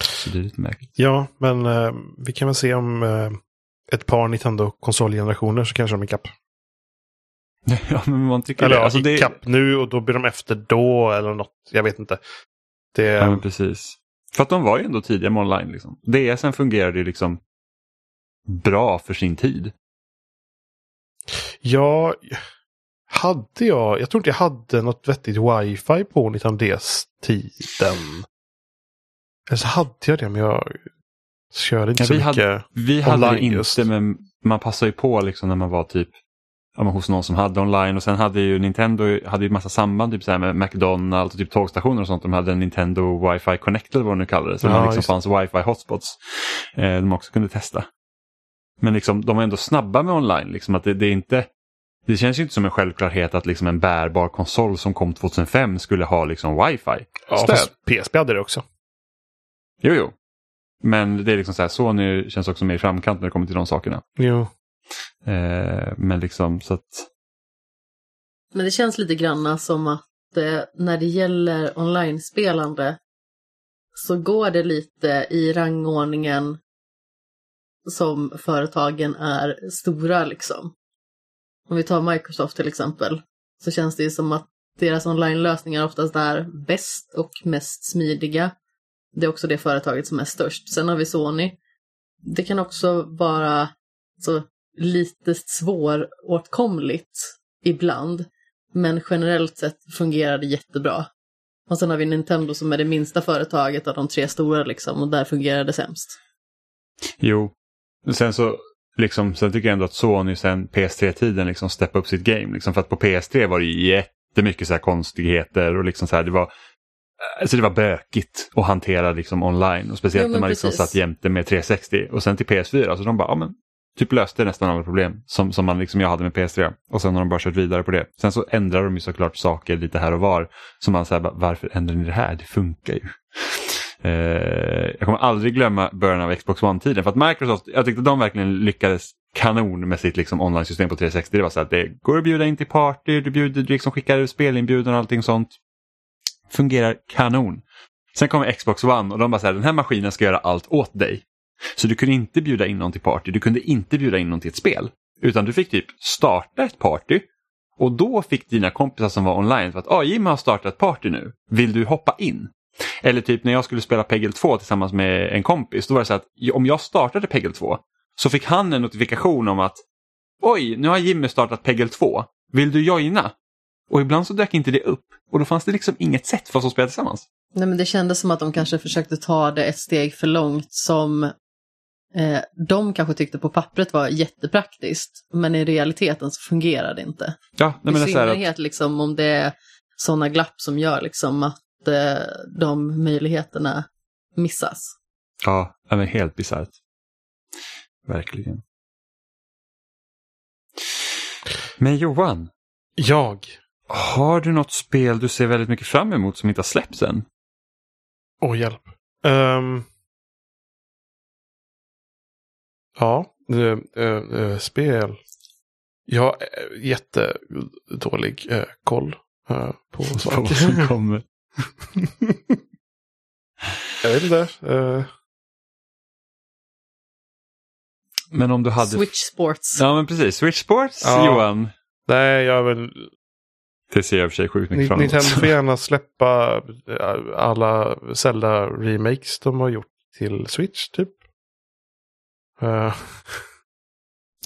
Så det är lite märkligt. Ja, men eh, vi kan väl se om eh, ett par Nintendo-konsolgenerationer så kanske de är ikapp. ja, men man tycker Eller det. Alltså, det... ikapp nu och då blir de efter då eller något. Jag vet inte. Det, Ja, men precis. För att de var ju ändå tidiga med online. Liksom. DSen fungerade ju liksom bra för sin tid. Ja, hade jag, jag tror inte jag hade något vettigt wifi på 19DS-tiden. Eller så hade jag det, men jag körde inte Ja, så vi mycket. hade, vi hade det online inte, just. men man passade ju på liksom när man var typ ja, men hos någon som hade online och sen hade ju Nintendo hade ju massa samband typ så här med McDonalds och typ tågstationer och sånt. De hade en Nintendo Wi-Fi Connect eller vad det nu kallades. Så Ja, det liksom fanns Wi-Fi hotspots eh, de också kunde testa. Men liksom, de var ändå snabba med online. Liksom, att det, det är inte det känns ju inte som en självklarhet att liksom en bärbar konsol som kom 2005 skulle ha liksom wifi. Ja, PSP hade det också. Jo, jo. Men det är liksom så här, Sony känns också mer i framkant när det kommer till de sakerna. Jo. Eh, men liksom så att, Men det känns lite granna som att eh, när det gäller online-spelande så går det lite i rangordningen som företagen är stora liksom. Om vi tar Microsoft till exempel så känns det ju som att deras online-lösningar oftast är bäst och mest smidiga. Det är också det företaget som är störst. Sen har vi Sony. Det kan också vara så lite svåråtkomligt ibland. Men generellt sett fungerar det jättebra. Och sen har vi Nintendo som är det minsta företaget av de tre stora liksom och där fungerar det sämst. jo. Sen så liksom, sen tycker jag ändå att Sony sen PS3-tiden liksom steppade upp sitt game. Liksom, för att på PS3 var det jättemycket så här konstigheter och liksom så här, det var Alltså det var bökigt att hantera liksom online och speciellt Jo, när man liksom satt jämte med 360 och sen till PS4 så de bara, ja men typ löste nästan alla problem som, som man liksom jag hade med PS3 och sen har de bara kört vidare på det. Sen så ändrar de ju såklart saker lite här och var som man säger, varför ändrar ni det här? Det funkar ju. Eh, jag kommer aldrig glömma början av Xbox One-tiden för att Microsoft, jag tyckte de verkligen lyckades kanon med sitt liksom online-system på 360. Det var så att det går att bjuda in till party, du, bjuder, du liksom skickar spelinbjudan och allting sånt. Fungerar kanon. Sen kommer Xbox One och de bara så här, den här maskinen ska göra allt åt dig. Så du kunde inte bjuda in någon till party, du kunde inte bjuda in någon till ett spel. Utan du fick typ starta ett party och då fick dina kompisar som var online för att ah, Jimmy har startat ett party nu, vill du hoppa in? Eller typ när jag skulle spela Peggle 2 tillsammans med en kompis, då var det så att om jag startade Peggle 2 så fick han en notifikation om att oj, nu har Jimmy startat Peggle 2, vill du joina? Och ibland så dök inte det upp och då fanns det liksom inget sätt för oss att spela tillsammans. Nej, men det kändes som att de kanske försökte ta det ett steg för långt som eh, de kanske tyckte på pappret var jättepraktiskt, men i realiteten så fungerar det inte. Ja, nej, men I det är så här att, synnerhet liksom, om det är sådana glapp som gör liksom, att eh, de möjligheterna missas. ja, men helt bisarrt. Verkligen. Men Johan, Jag? har du något spel du ser väldigt mycket fram emot som inte har släppts än? Åh, hjälp. Ehm. Ja, uh, uh, spel. Jag har uh, jättedålig uh, koll på På vad som saker. kommer. jag vet inte. Men om du hade... Switch Sports. Ja men precis, Switch Sports Ja. Johan. nej, jag vill... Det ser jag i och för sig sjukt mycket Ni- fram emot. Nintendo får gärna släppa alla Zelda-remakes de har gjort till Switch, typ. Uh,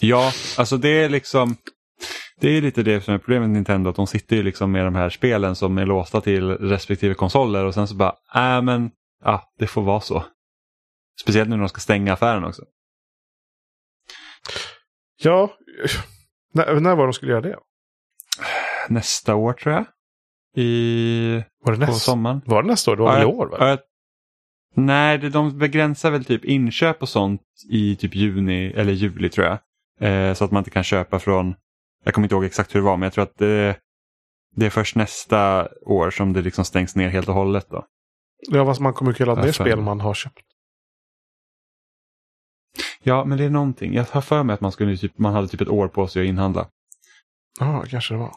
Ja, alltså det är liksom det är lite det som är problemet med Nintendo, att de sitter ju liksom med de här spelen som är låsta till respektive konsoler och sen så bara, äh men, ja, det får vara så. Speciellt nu när de ska stänga affären också. ja, när, när var de skulle göra det? Nästa år tror jag. I, Var det, på näst, sommaren. var det nästa år? Det var väl i år? Va? Ja, jag- nej, de begränsar väl typ inköp och sånt i typ juni eller juli tror jag. Eh, så att man inte kan köpa från, jag kommer inte ihåg exakt hur det var, men jag tror att det, det är först nästa år som det liksom stängs ner helt och hållet. Då. Ja, fast man kommer kunna ladda Jag ner spel man har köpt. Ja, men det är någonting. Jag har för mig att man, skulle typ, man hade typ ett år på sig att inhandla. Ja, kanske det var.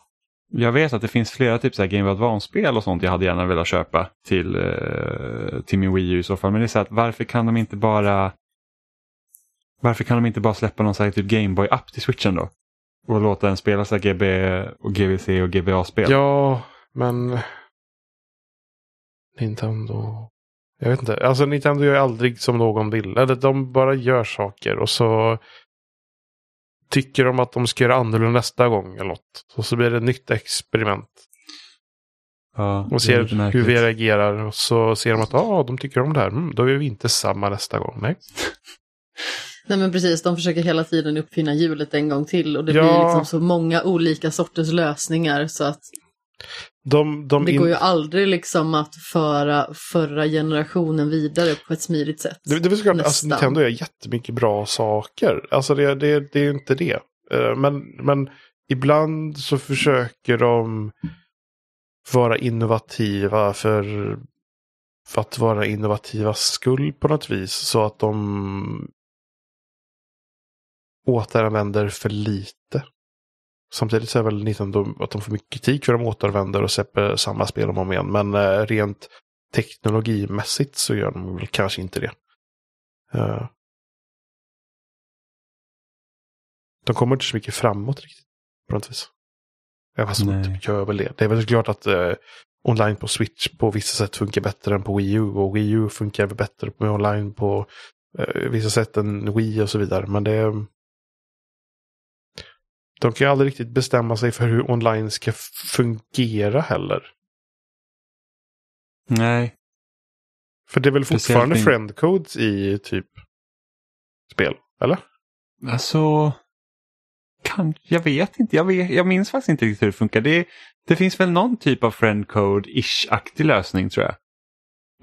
Jag vet att det finns flera typ så här Game of Advance-spel och sånt jag hade gärna velat köpa till, eh, till min Wii U i så fall. Men det är så att varför kan de inte bara varför kan de inte bara släppa någon sån typ Gameboy-app till switchen då? Och låta den spela så GB och GBC och GBA-spel? Ja, men... Nintendo... Jag vet inte. Alltså Nintendo gör ju aldrig som någon vill. Eller de bara gör saker och så tycker de att de ska göra annorlunda nästa gång eller något. Och så blir det ett nytt experiment. Ja, Och är ser hur vi reagerar. Och så ser de att ah, de tycker om det här. Mm, då gör vi inte samma nästa gång. Nej. Nej men precis, de försöker hela tiden uppfinna hjulet en gång till och det Ja. blir liksom så många olika sorters lösningar så att De, de det går ju aldrig liksom att föra förra generationen vidare på ett smidigt sätt. Det, det är såklart, alltså. Nintendo gör jättemycket bra saker. Alltså det, det, det är inte det. Eh, Men, men ibland så försöker de vara innovativa för, för att vara innovativa skull på något vis. Så att de återanvänder för lite. Samtidigt så är väl Nintendo att de får mycket kritik för att de återvänder och släpper samma spel om och om igen. Men eh, rent teknologimässigt så gör de väl kanske inte det. Eh, de kommer inte så mycket framåt riktigt. På något vis. Ja, fast de typ gör väl det. Det är väl klart att eh, online på Switch på vissa sätt funkar bättre än på Wii U. Och Wii U funkar bättre med online på eh, vissa sätt än Wii och så vidare. Men det de kan ju aldrig riktigt bestämma sig för hur online ska fungera heller. Nej, För det är väl fortfarande friendcodes i typ spel? Eller? alltså kan, jag vet inte. Jag, vet, jag minns faktiskt inte riktigt hur det funkar. Det, det finns väl någon typ av friendcode-ish-aktig lösning tror jag.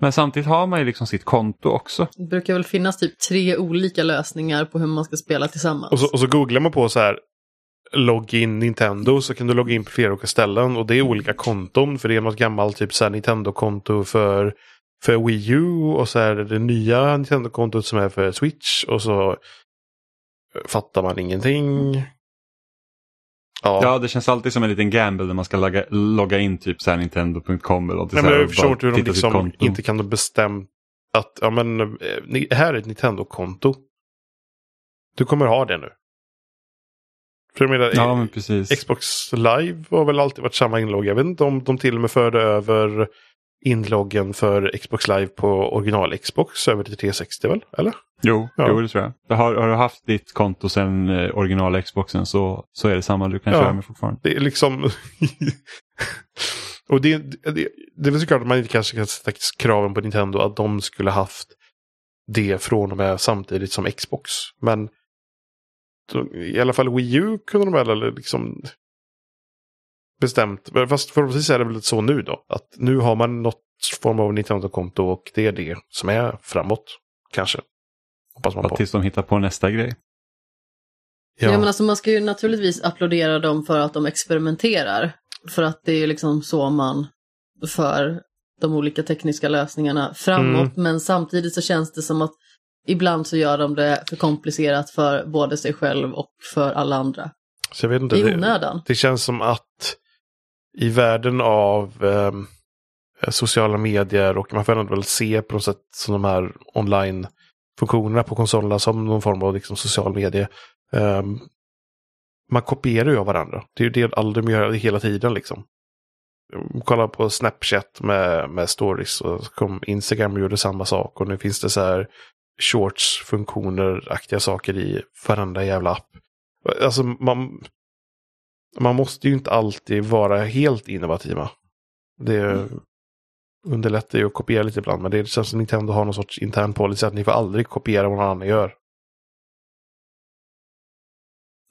Men samtidigt har man ju liksom sitt konto också. Det brukar väl finnas typ tre olika lösningar på hur man ska spela tillsammans. Och så, och så googlar man på så här login Nintendo så kan du logga in på flera olika ställen och det är olika konton för det är något gammalt typ så Nintendo-konto för, för Wii U och så är det det nya Nintendo-kontot som är för Switch och så fattar man ingenting. Ja, Ja, det känns alltid som en liten gamble när man ska logga, logga in typ så Nintendo.com eller något Nej, men jag förstår inte hur de liksom inte kan bestämma att ja, men, eh, här är ett Nintendo-konto. Du kommer ha det nu. För jag menar, Ja, men precis. Xbox Live har väl alltid varit samma inlogg. Jag vet inte om de till och med förde över inloggen för Xbox Live på original Xbox över till 360 väl? Eller? Jo, Ja. jo, det tror jag. Det har, har du haft ditt konto sedan eh, originala Xboxen så, så är det samma du kan Ja. köra med fortfarande. Det är liksom... och det, det, det är väl såklart att man inte kanske kan sätta kraven på Nintendo att de skulle haft det från och med samtidigt som Xbox. Men i alla fall Wii U kunde de väl eller liksom bestämt. Fast förhoppningsvis är det väl så nu då. Att nu har man något form av Nintendo-konto och det är det som är framåt. Kanske. Hoppas man på. tills de hittar på nästa grej. Ja. men alltså, man ska ju naturligtvis applådera dem för att de experimenterar. För att det är ju liksom så man för de olika tekniska lösningarna framåt. Men samtidigt så känns det som att ibland så gör de det för komplicerat för både sig själv och för alla andra. Så jag vet inte, I det- onödan. Det känns som att i världen av ehm, sociala medier och man får ändå väl se på något sätt som de här online-funktionerna på konsolerna som någon form av liksom, social medie. Ehm, man kopierar ju av varandra. Det är ju det de gör hela tiden liksom. Kolla på Snapchat med, med stories och kom Instagram och gjorde samma sak och nu finns det så här shorts-funktioner-aktiga saker i varenda jävla app. Alltså man, man måste ju inte alltid vara helt innovativa. Det underlättar ju att kopiera lite ibland, men det känns som Nintendo har någon sorts intern policy att ni får aldrig kopiera vad någon annan gör.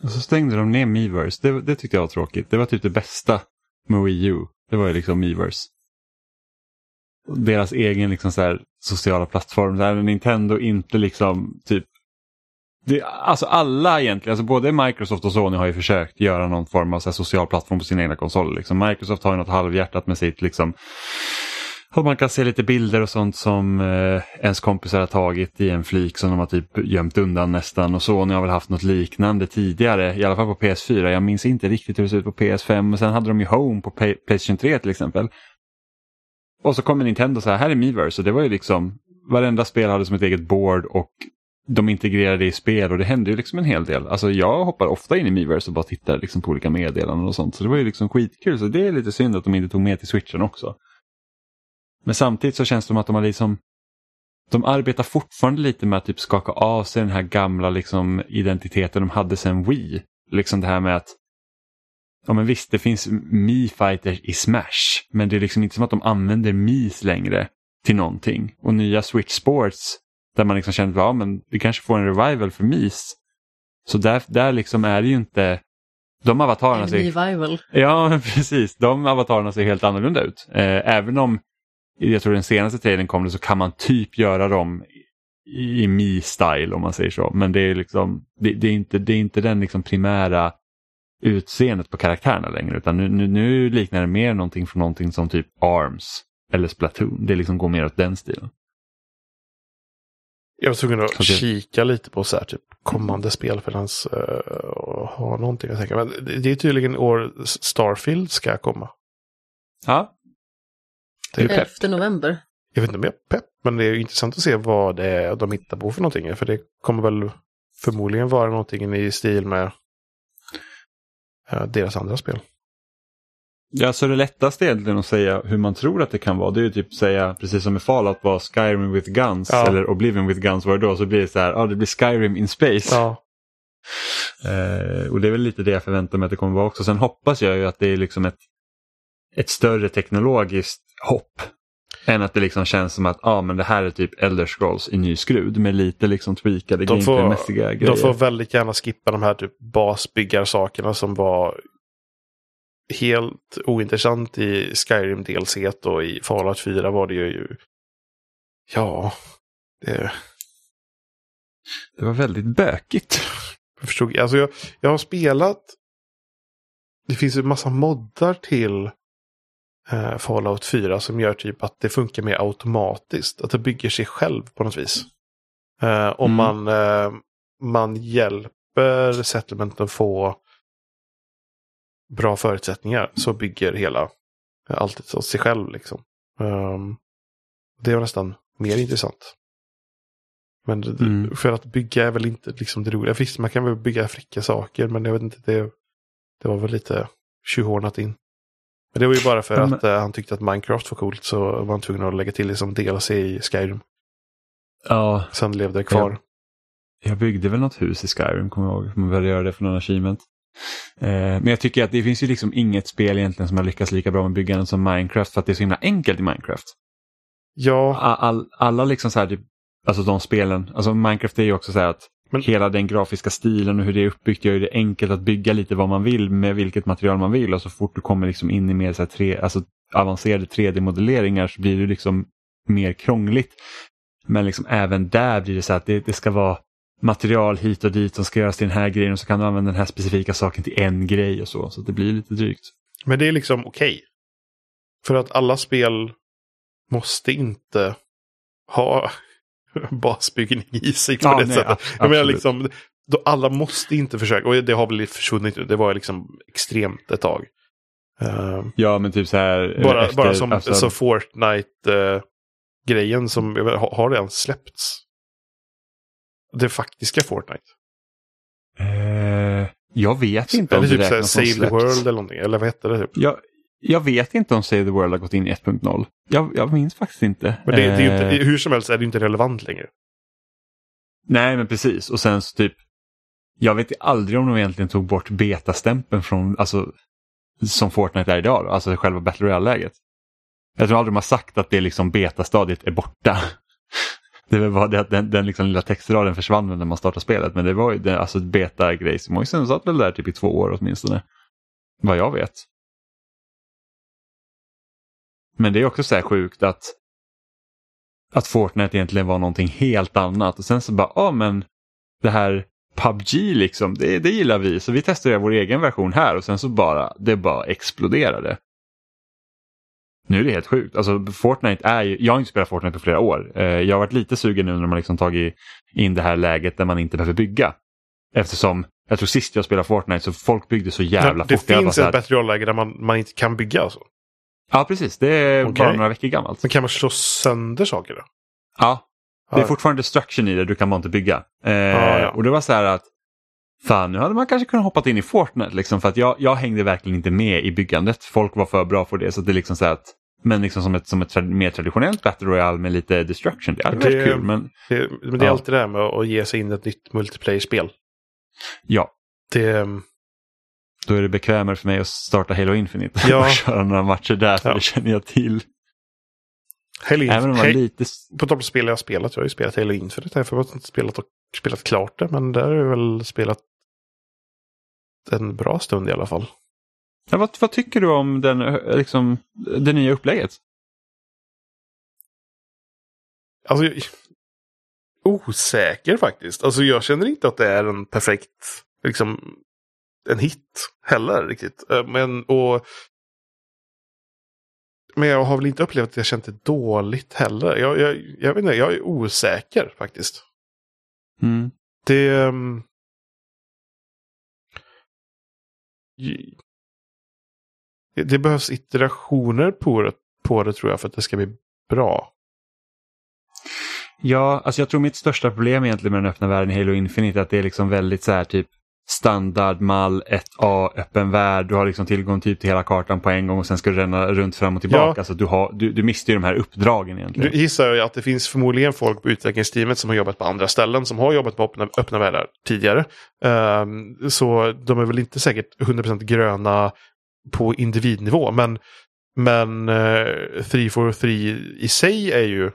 Och så stängde de ner Miiverse. Det, det tyckte jag var tråkigt. Det var typ det bästa med Wii U. Det var ju liksom Miiverse. Deras egen liksom så här sociala plattform. Där Nintendo inte liksom typ det, alltså alla egentligen, alltså både Microsoft och Sony har ju försökt göra någon form av så här social plattform på sina egna konsoler. Liksom. Microsoft har ju något halvhjärtat med sitt liksom och man kan se lite bilder och sånt som eh, ens kompisar har tagit i en flik som de har typ gömt undan nästan. Och Sony har väl haft något liknande tidigare, i alla fall på PS4. Jag minns inte riktigt hur det ser ut på PS5. Och sen hade de ju Home på Play- Playstation 3 till exempel. Och så kommer Nintendo så här, här är Miiverse. Och det var ju liksom, varenda spel hade som ett eget board och de integrerade det i spel och det hände ju liksom en hel del. Alltså jag hoppar ofta in i Miiverse och bara tittar liksom på olika meddelanden och sånt. Så det var ju liksom skitkul. Så det är lite synd att de inte tog med till switchen också. Men samtidigt så känns det som att de har liksom de arbetar fortfarande lite med att typ skaka av sig den här gamla liksom identiteten de hade sen Wii. Liksom det här med att Ja men visst, det finns Mi Fighters i Smash. Men det är liksom inte som att de använder Mis längre till någonting. Och nya Switch Sports där man liksom känner att ja, men vi kanske får en revival för Mis. Så där, där liksom är det ju inte de avatarerna ser revival. Ja, precis. De avatarerna ser helt annorlunda ut. Eh, även om jag tror den senaste trailern kom det så kan man typ göra dem i, i Mi-style om man säger så. Men det är liksom det, det är inte, det är inte den liksom primära utseendet på karaktärerna längre. Utan nu, nu, nu liknar det mer någonting från någonting som typ Arms eller Splatoon. Det liksom går mer åt den stilen. Jag var tvungen att Okej. kika lite på så här, typ, kommande spel för hans uh, ha någonting att tänka. Men det, är tydligen år Starfield ska komma. Ja, Det är pepp. 11 november. Jag vet inte om jag är pepp, men det är intressant att se vad det är de hittar på för någonting. För det kommer väl förmodligen vara någonting i stil med eh, deras andra spel. Ja, så det lättaste egentligen att säga hur man tror att det kan vara, det är ju typ säga, precis som i Fallout var Skyrim with guns, Ja. eller Oblivion with guns var det då, så blir det så här, ja det blir Skyrim in space. Ja, Eh, och det är väl lite det jag förväntar mig att det kommer vara också. Sen hoppas jag ju att det är liksom ett, ett större teknologiskt hopp. Än att det liksom känns som att ah, men det här är typ Elder Scrolls i ny skrud med lite liksom tweakade de får, gameplaymässiga grejer. de får väldigt gärna skippa de här typ basbyggarsakerna som var helt ointressant i Skyrim DLC och i Fallout 4 var det ju... Ja, det... Det var väldigt bökigt. Jag förstod, alltså jag, jag har spelat. Det finns en massa moddar till eh, Fallout 4 som gör typ att det funkar mer automatiskt. Att det bygger sig själv på något vis. Eh, om Mm. man, eh, man hjälper settlementen få bra förutsättningar så bygger hela allt åt sig själv. Liksom. Um, det var nästan mer intressant. Men Mm. för att bygga är väl inte liksom det roliga. Visst, man kan väl bygga fräcka saker, men jag vet inte, det, det var väl lite tjohornat in. Men det var ju bara för Ja, men- att eh, han tyckte att Minecraft var coolt så var han tvungen att lägga till det som DLC i Skyrim. Ja, Sen levde det kvar. jag byggde väl något hus i Skyrim, kommer jag ihåg. Man ville göra det för någon achievement. Eh, men jag tycker att det finns ju liksom inget spel egentligen som har lyckats lika bra med byggandet som Minecraft för att det är så himla enkelt i Minecraft. Ja, All, all, alla liksom så här, typ, alltså de spelen, alltså Minecraft är ju också så här att Men- hela den grafiska stilen och hur det är uppbyggt gör det enkelt att bygga lite vad man vill med vilket material man vill och så fort du kommer liksom in i mer så tre, alltså avancerade 3D-modelleringar så blir det liksom mer krångligt. Men liksom även där blir det så att det, det ska vara material hit och dit som ska göras till den här grejen och så kan du använda den här specifika saken till en grej och så. Så det blir lite drygt. men det är liksom okej. För att alla spel måste inte ha basbyggning i sig på Ja, det nej, sättet. Jag menar liksom, då alla måste inte försöka, och det har väl försvunnit nu, det var liksom extremt ett tag. Eh, Ja men typ så här. bara, efter- bara som alltså- så Fortnite-grejen som jag vet, har, har redan släppts. Det faktiska Fortnite. Eh, jag vet inte Eller det typ så här räknas som Save the släppt. World eller någonting. Eller vad hette det? Typ? Jag, jag vet inte om Save the World har gått in i 1.0. Jag, jag minns faktiskt inte. Men det, det är inte, Eh, hur som helst är det inte relevant längre. Nej men precis och sen så typ. Jag vet aldrig om de egentligen tog bort betastämpeln från, alltså som Fortnite är idag, då, alltså själva Battle Royale-läget. Jag tror aldrig de har sagt att det liksom betastadiet är borta. Det var bara det att den, den liksom lilla textraden försvann när man startade spelet. Men det var ju det, alltså beta-grej. Moisen satt väl där typ i två år åtminstone. Vad jag vet. Men det är också så här sjukt att att Fortnite egentligen var någonting helt annat. Och sen så bara, ja men det här PubG liksom, det, det gillar vi. Så vi testar vår egen version här och sen så bara, det bara exploderade. Nu är det helt sjukt. Alltså Fortnite är ju, jag har inte spelat Fortnite på flera år. Eh, Jag har varit lite sugen nu när man liksom tagit in det här läget där man inte behöver bygga. Eftersom, jag tror sist jag spelade Fortnite så folk byggde så jävla det fort. Bara finns ett bättre läge där man, man inte kan bygga. Alltså. Ja precis, det är Okej. bara några veckor gammalt. Men kan man slå sönder saker då? Ja, det är Ja. fortfarande destruction i det, du kan bara inte bygga. Eh, ja. Och det var så här att Fan, nu hade man kanske kunnat hoppa in i Fortnite liksom, för att jag, jag hängde verkligen inte med i byggandet. Folk var för bra för det. Så det är liksom så att, men liksom som ett, som ett tra- mer traditionellt Battle Royale med lite destruction. Det hade varit Det- kul, men Det, men det är Ja. alltid det här med att ge sig in i ett nytt multiplayer-spel. ja. Det, Då är det bekvämare för mig att starta Halo Infinite Ja. och köra några matcher där, för Ja. det känner jag till. Halo, Även om man Halo, lite... På tal om spel jag har spelat, jag har ju spelat Halo Infinite jag har inte spelat, och, spelat klart det, men där har jag väl spelat en bra stund i alla fall. Ja, vad, vad tycker du om den, eh, liksom, det nya upplägget? Alltså, jag, osäker faktiskt. Alltså jag känner inte att det är en perfekt, liksom, en hit heller riktigt. Eh, Men, och, men jag har väl inte upplevt att jag känt det dåligt heller. Jag, jag, jag vet inte, jag är osäker faktiskt. Mm. Det... ehm, det behövs iterationer på det, på det tror jag för att det ska bli bra. Ja, alltså jag tror mitt största problem egentligen med den öppna världen i Halo Infinite är att det är liksom väldigt så här typ standard mall 1A öppen värld. Du har liksom tillgång typ till hela kartan på en gång och sen ska du ränna runt fram och tillbaka. Ja. Alltså du, har, du, du mister ju de här uppdragen egentligen. gissar jag att det finns förmodligen folk på utvecklingsteamet som har jobbat på andra ställen som har jobbat på öppna, öppna världar tidigare. Ehm, så de är väl inte säkert 100% gröna på individnivå. Men, men uh, 343 i sig är ju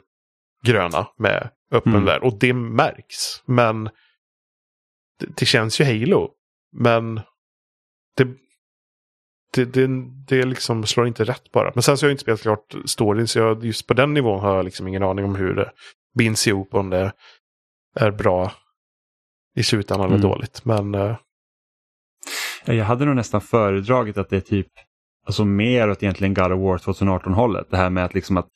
gröna med öppen Mm. värld. Och det märks. Men det, det känns ju Halo. Men det, det, det, det liksom slår inte rätt bara. Men sen så har jag inte spelat klart storyn. Så jag, just på den nivån har jag liksom ingen aning om hur det binds ihop. Om det är bra i slutändan eller Mm. dåligt. Men eh, Jag hade nog nästan föredragit att det är typ alltså mer åt egentligen God of War 2018 hållet. Det här med att liksom att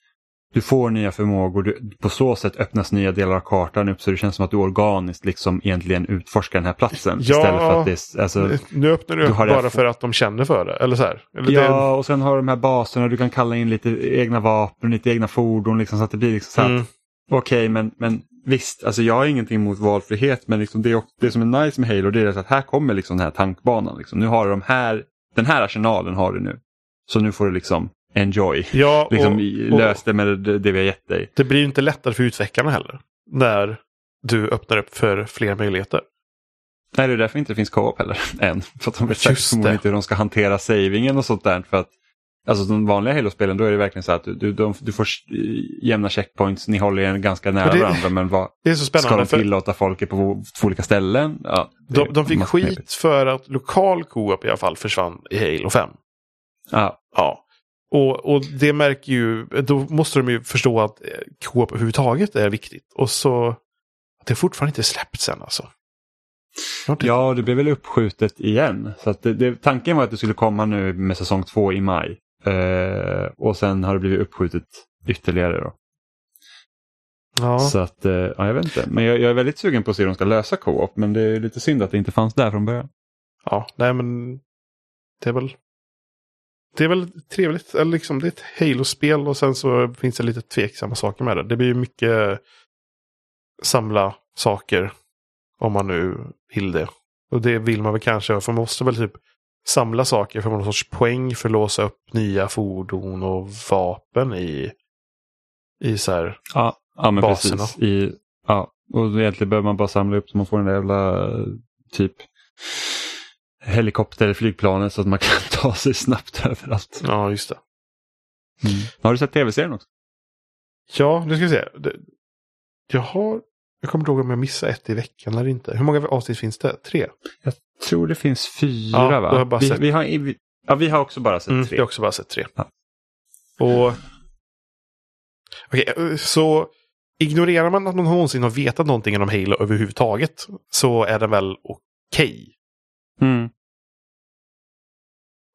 du får nya förmågor, du, på så sätt öppnas nya delar av kartan upp så det känns som att du organiskt liksom egentligen utforskar den här platsen. Ja, istället för att det, är- alltså, Nu öppnar du Du upp det bara för att de känner för det. Eller så. Eller Ja, och sen har du de här baserna, du kan kalla in lite egna vapen, lite egna fordon liksom, så att det blir liksom så det, att mm, Okej, men, men visst, alltså jag har ingenting emot valfrihet, men liksom det, det som är nice med Halo det är att här kommer liksom den här tankbanan. Liksom. Nu har du de här, den här arsenalen har du nu. Så nu får du liksom enjoy. ja, Liksom och, och lös det med det, det vi har gett dig. det blir ju inte lättare för utvecklarna heller. När du öppnar upp för fler möjligheter. Nej, det är därför inte det finns co-op heller än. För att de vet säkert inte hur de ska hantera savingen och sånt där. För att, alltså de vanliga Halo-spelen då är det verkligen så att du, du, de, du får jämna checkpoints, ni håller er ganska nära det- varandra. Men vad, Det är så ska spännande. de för tillåta folk på två olika ställen? Ja, det är de, de fick skit knepigt. för att lokal co-op i alla fall försvann i Halo 5. Ja, Ja. Och, och det märker ju, då måste de ju förstå att eh, co-op överhuvudtaget är viktigt. Och så, att det fortfarande inte släppts än alltså. Ja, det blev väl uppskjutet igen. Så det, det, tanken var att det skulle komma nu med säsong två i maj. Eh, och sen har det blivit uppskjutet ytterligare. Då. ja. Så att, eh, ja, jag vet inte. Men jag, jag är väldigt sugen på att se hur de ska lösa co-op. Men det är lite synd att det inte fanns där från början. Ja, nej men det är väl det är väl trevligt. Eller liksom, det är ett Halo-spel och sen så finns det lite tveksamma saker med det. Det blir ju mycket samla saker om man nu vill det. Och det vill man väl kanske, för man måste väl typ samla saker för någon sorts poäng för att låsa upp nya fordon och vapen i, i så här. Ja, ja men Baserna. precis. I, ja, och egentligen behöver man bara samla upp så man får den där jävla typ helikopter eller flygplanet så att man kan ta sig snabbt överallt. Ja, just det. Har du sett tv-serien också? Ja, nu ska vi se. Jag har, jag kommer inte ihåg om jag missade ett i veckan eller inte. Hur många avsnitt finns det? Tre? Jag tror det finns fyra Ja, va? har vi, sett- vi, har, vi, ja, vi har också bara sett Mm, tre. jag har också bara sett tre. Ja. Och... Okej, eh, så ignorerar man att man någonsin har vetat någonting om Halo överhuvudtaget så är den väl okej. Mm.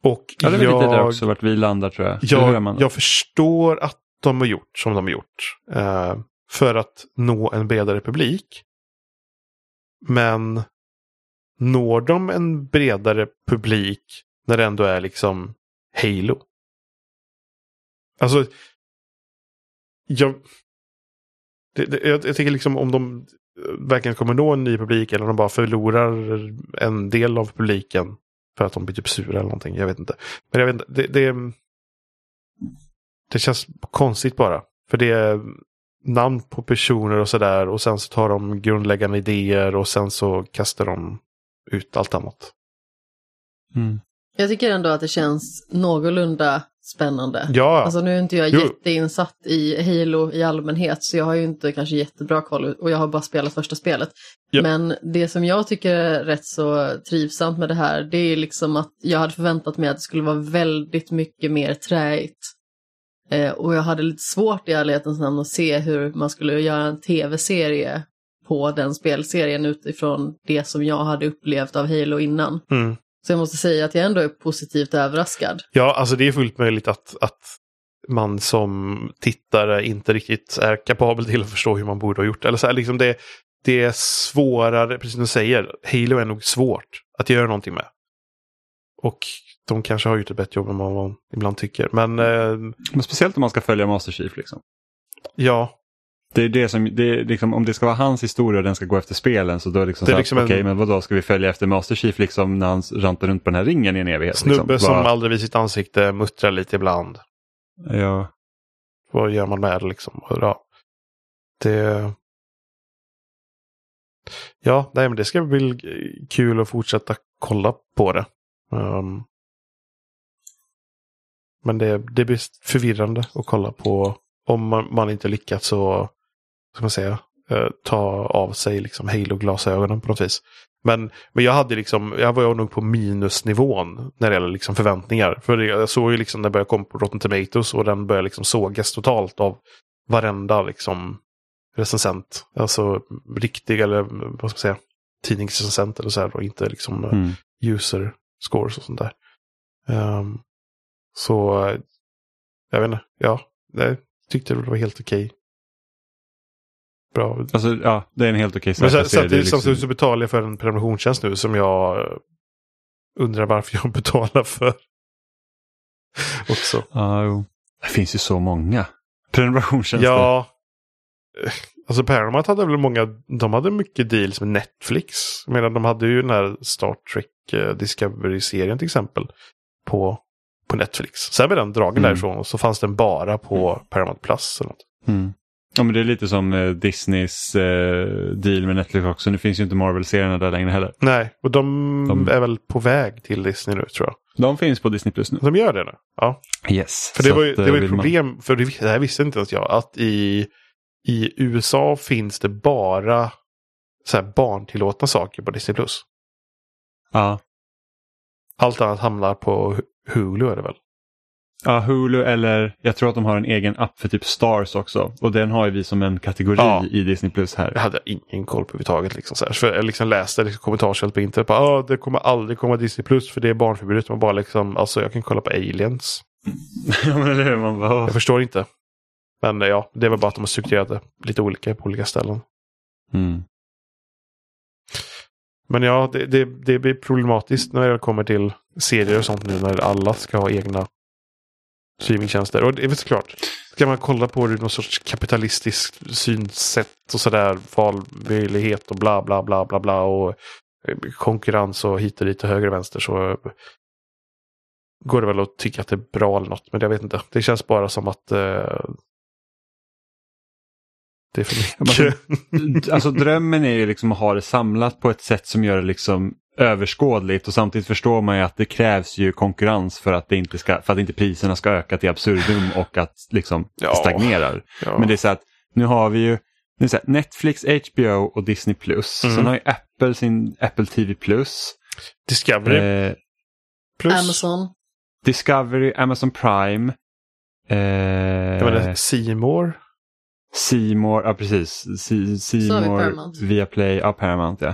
Och Ja, det är jag, lite där också vart vi landar tror jag. Jag, jag förstår att de har gjort som de har gjort. Eh, för att nå en bredare publik. Men når de en bredare publik när det ändå är liksom Halo? Alltså, jag, det, det, jag, jag tänker liksom om de verkligen kommer nå en ny publik eller om de bara förlorar en del av publiken för att de blir typ sura eller någonting. Jag vet inte. Men jag vet inte, det, det, det känns konstigt bara. För det är namn på personer och sådär och sen så tar de grundläggande idéer och sen så kastar de ut allt annat. Mm. Jag tycker ändå att det känns någorlunda spännande. Ja, Alltså nu är inte jag Jo. jätteinsatt i Halo i allmänhet så jag har ju inte kanske jättebra koll och jag har bara spelat första spelet. Ja. Men det som jag tycker är rätt så trivsamt med det här det är liksom att jag hade förväntat mig att det skulle vara väldigt mycket mer träigt. Eh, och jag hade lite svårt i ärlighetens namn att se hur man skulle göra en tv-serie på den spelserien utifrån det som jag hade upplevt av Halo innan. mm. Så jag måste säga att jag ändå är positivt överraskad. ja alltså det är fullt möjligt att, att man som tittare inte riktigt är kapabel till att förstå hur man borde ha gjort. Eller så här, liksom det, det är svårare, precis som du säger, Halo är nog svårt att göra någonting med. Och de kanske har gjort ett bättre jobb än vad man ibland tycker. Men eh, Men speciellt om man ska följa Master Chief. Liksom. ja, Det är det som, det är liksom, om det ska vara hans historia och den ska gå efter spelen så då är det liksom Det är liksom okej en- men vadå ska vi följa efter Master Chief liksom när han rantar runt på den här ringen i en evighet? snubbe liksom? som Vad- aldrig visar sitt ansikte, muttrar lite ibland. Ja, Vad gör man med det liksom? Ja, det... Ja, nej men det ska bli kul att fortsätta kolla på det. Ehm, men det, det blir förvirrande att kolla på om man, man inte lyckats så, ska man säga, eh, ta av sig liksom Halo-glasögonen på något vis. Men, men jag hade liksom, jag var nog på minusnivån när det gäller liksom förväntningar. För jag såg ju liksom när det började komma på Rotten Tomatoes och den började liksom sågas totalt av varenda liksom recensent. Alltså riktig eller vad ska man säga, tidningsrecensent eller så här och inte liksom eh, mm. user scores och sånt där. Ehm, så jag vet inte, ja, det, tyckte det var helt okej. Bra. Alltså, ja, det är en helt okej Det är samtidigt liksom- samtidigt så betalar jag för en prenumerationstjänst nu som jag eh, undrar varför jag betalar för. Också. Ja, jo. Det finns ju så många prenumerationstjänster. Ja. Alltså Paramount hade väl många, de hade mycket deals med Netflix. Medan de hade ju den här Star Trek eh, Discovery-serien till exempel. På, på Netflix. Sen blev den dragen Mm. därifrån och så fanns den bara på Paramount Plus. Eller något. Mm. Ja, men det är lite som eh, Disneys eh, deal med Netflix också. Nu finns ju inte Marvel-serierna där längre heller. Nej, och de, De- är väl på väg till Disney nu tror jag. De finns på Disney Plus nu. De gör det nu? Ja. Yes. För det var ju, att, eh, det var ju vill man- problem, för det här visste inte ens jag, att i, i USA finns det bara så här barntillåtna saker på Disney+. Plus. Ja. Allt annat hamnar på Hulu är det väl? Ja, Hulu eller jag tror att de har en egen app för typ Stars också. Och den har ju vi som en kategori Ja. i Disney Plus här. Jag hade ingen koll på överhuvudtaget. Liksom, så här. För jag liksom läste liksom, kommentarsfält på internet. Bara, ah, det kommer aldrig komma Disney Plus för det är barnförbjudet. Man bara liksom, alltså jag kan kolla på Aliens. ja, men hur? Man bara. Jag förstår inte. Men eh, ja, det väl bara att de har strukturerat det lite olika på olika ställen. mm. Men ja, det, det, det blir problematiskt när det kommer till serier och sånt nu när alla ska ha egna streamingtjänster. Och det är väl såklart, ska man kolla på det ur någon sorts kapitalistiskt synsätt och sådär, valmöjlighet och bla bla bla bla bla och eh, konkurrens och hit och dit och höger och vänster så eh, går det väl att tycka att det är bra eller något. Men jag vet inte. Det känns bara som att eh, det är för mycket. Alltså drömmen är ju liksom att ha det samlat på ett sätt som gör det liksom överskådligt och samtidigt förstår man ju att det krävs ju konkurrens för att, det inte ska, för att inte priserna ska öka till absurdum och att liksom Ja. det stagnerar. Ja. Men det är så att nu har vi ju det är så här, Netflix, HBO och Disney+. Plus. Mm. Sen har ju Apple sin Apple TV+. Plus. Discovery Eh, plus. Amazon. Discovery, Amazon Prime. Eh, Jag menar, Seymour. Seymour, ja precis. Se- Så har vi Seymour, Paramount. Viaplay, ja Paramount ja.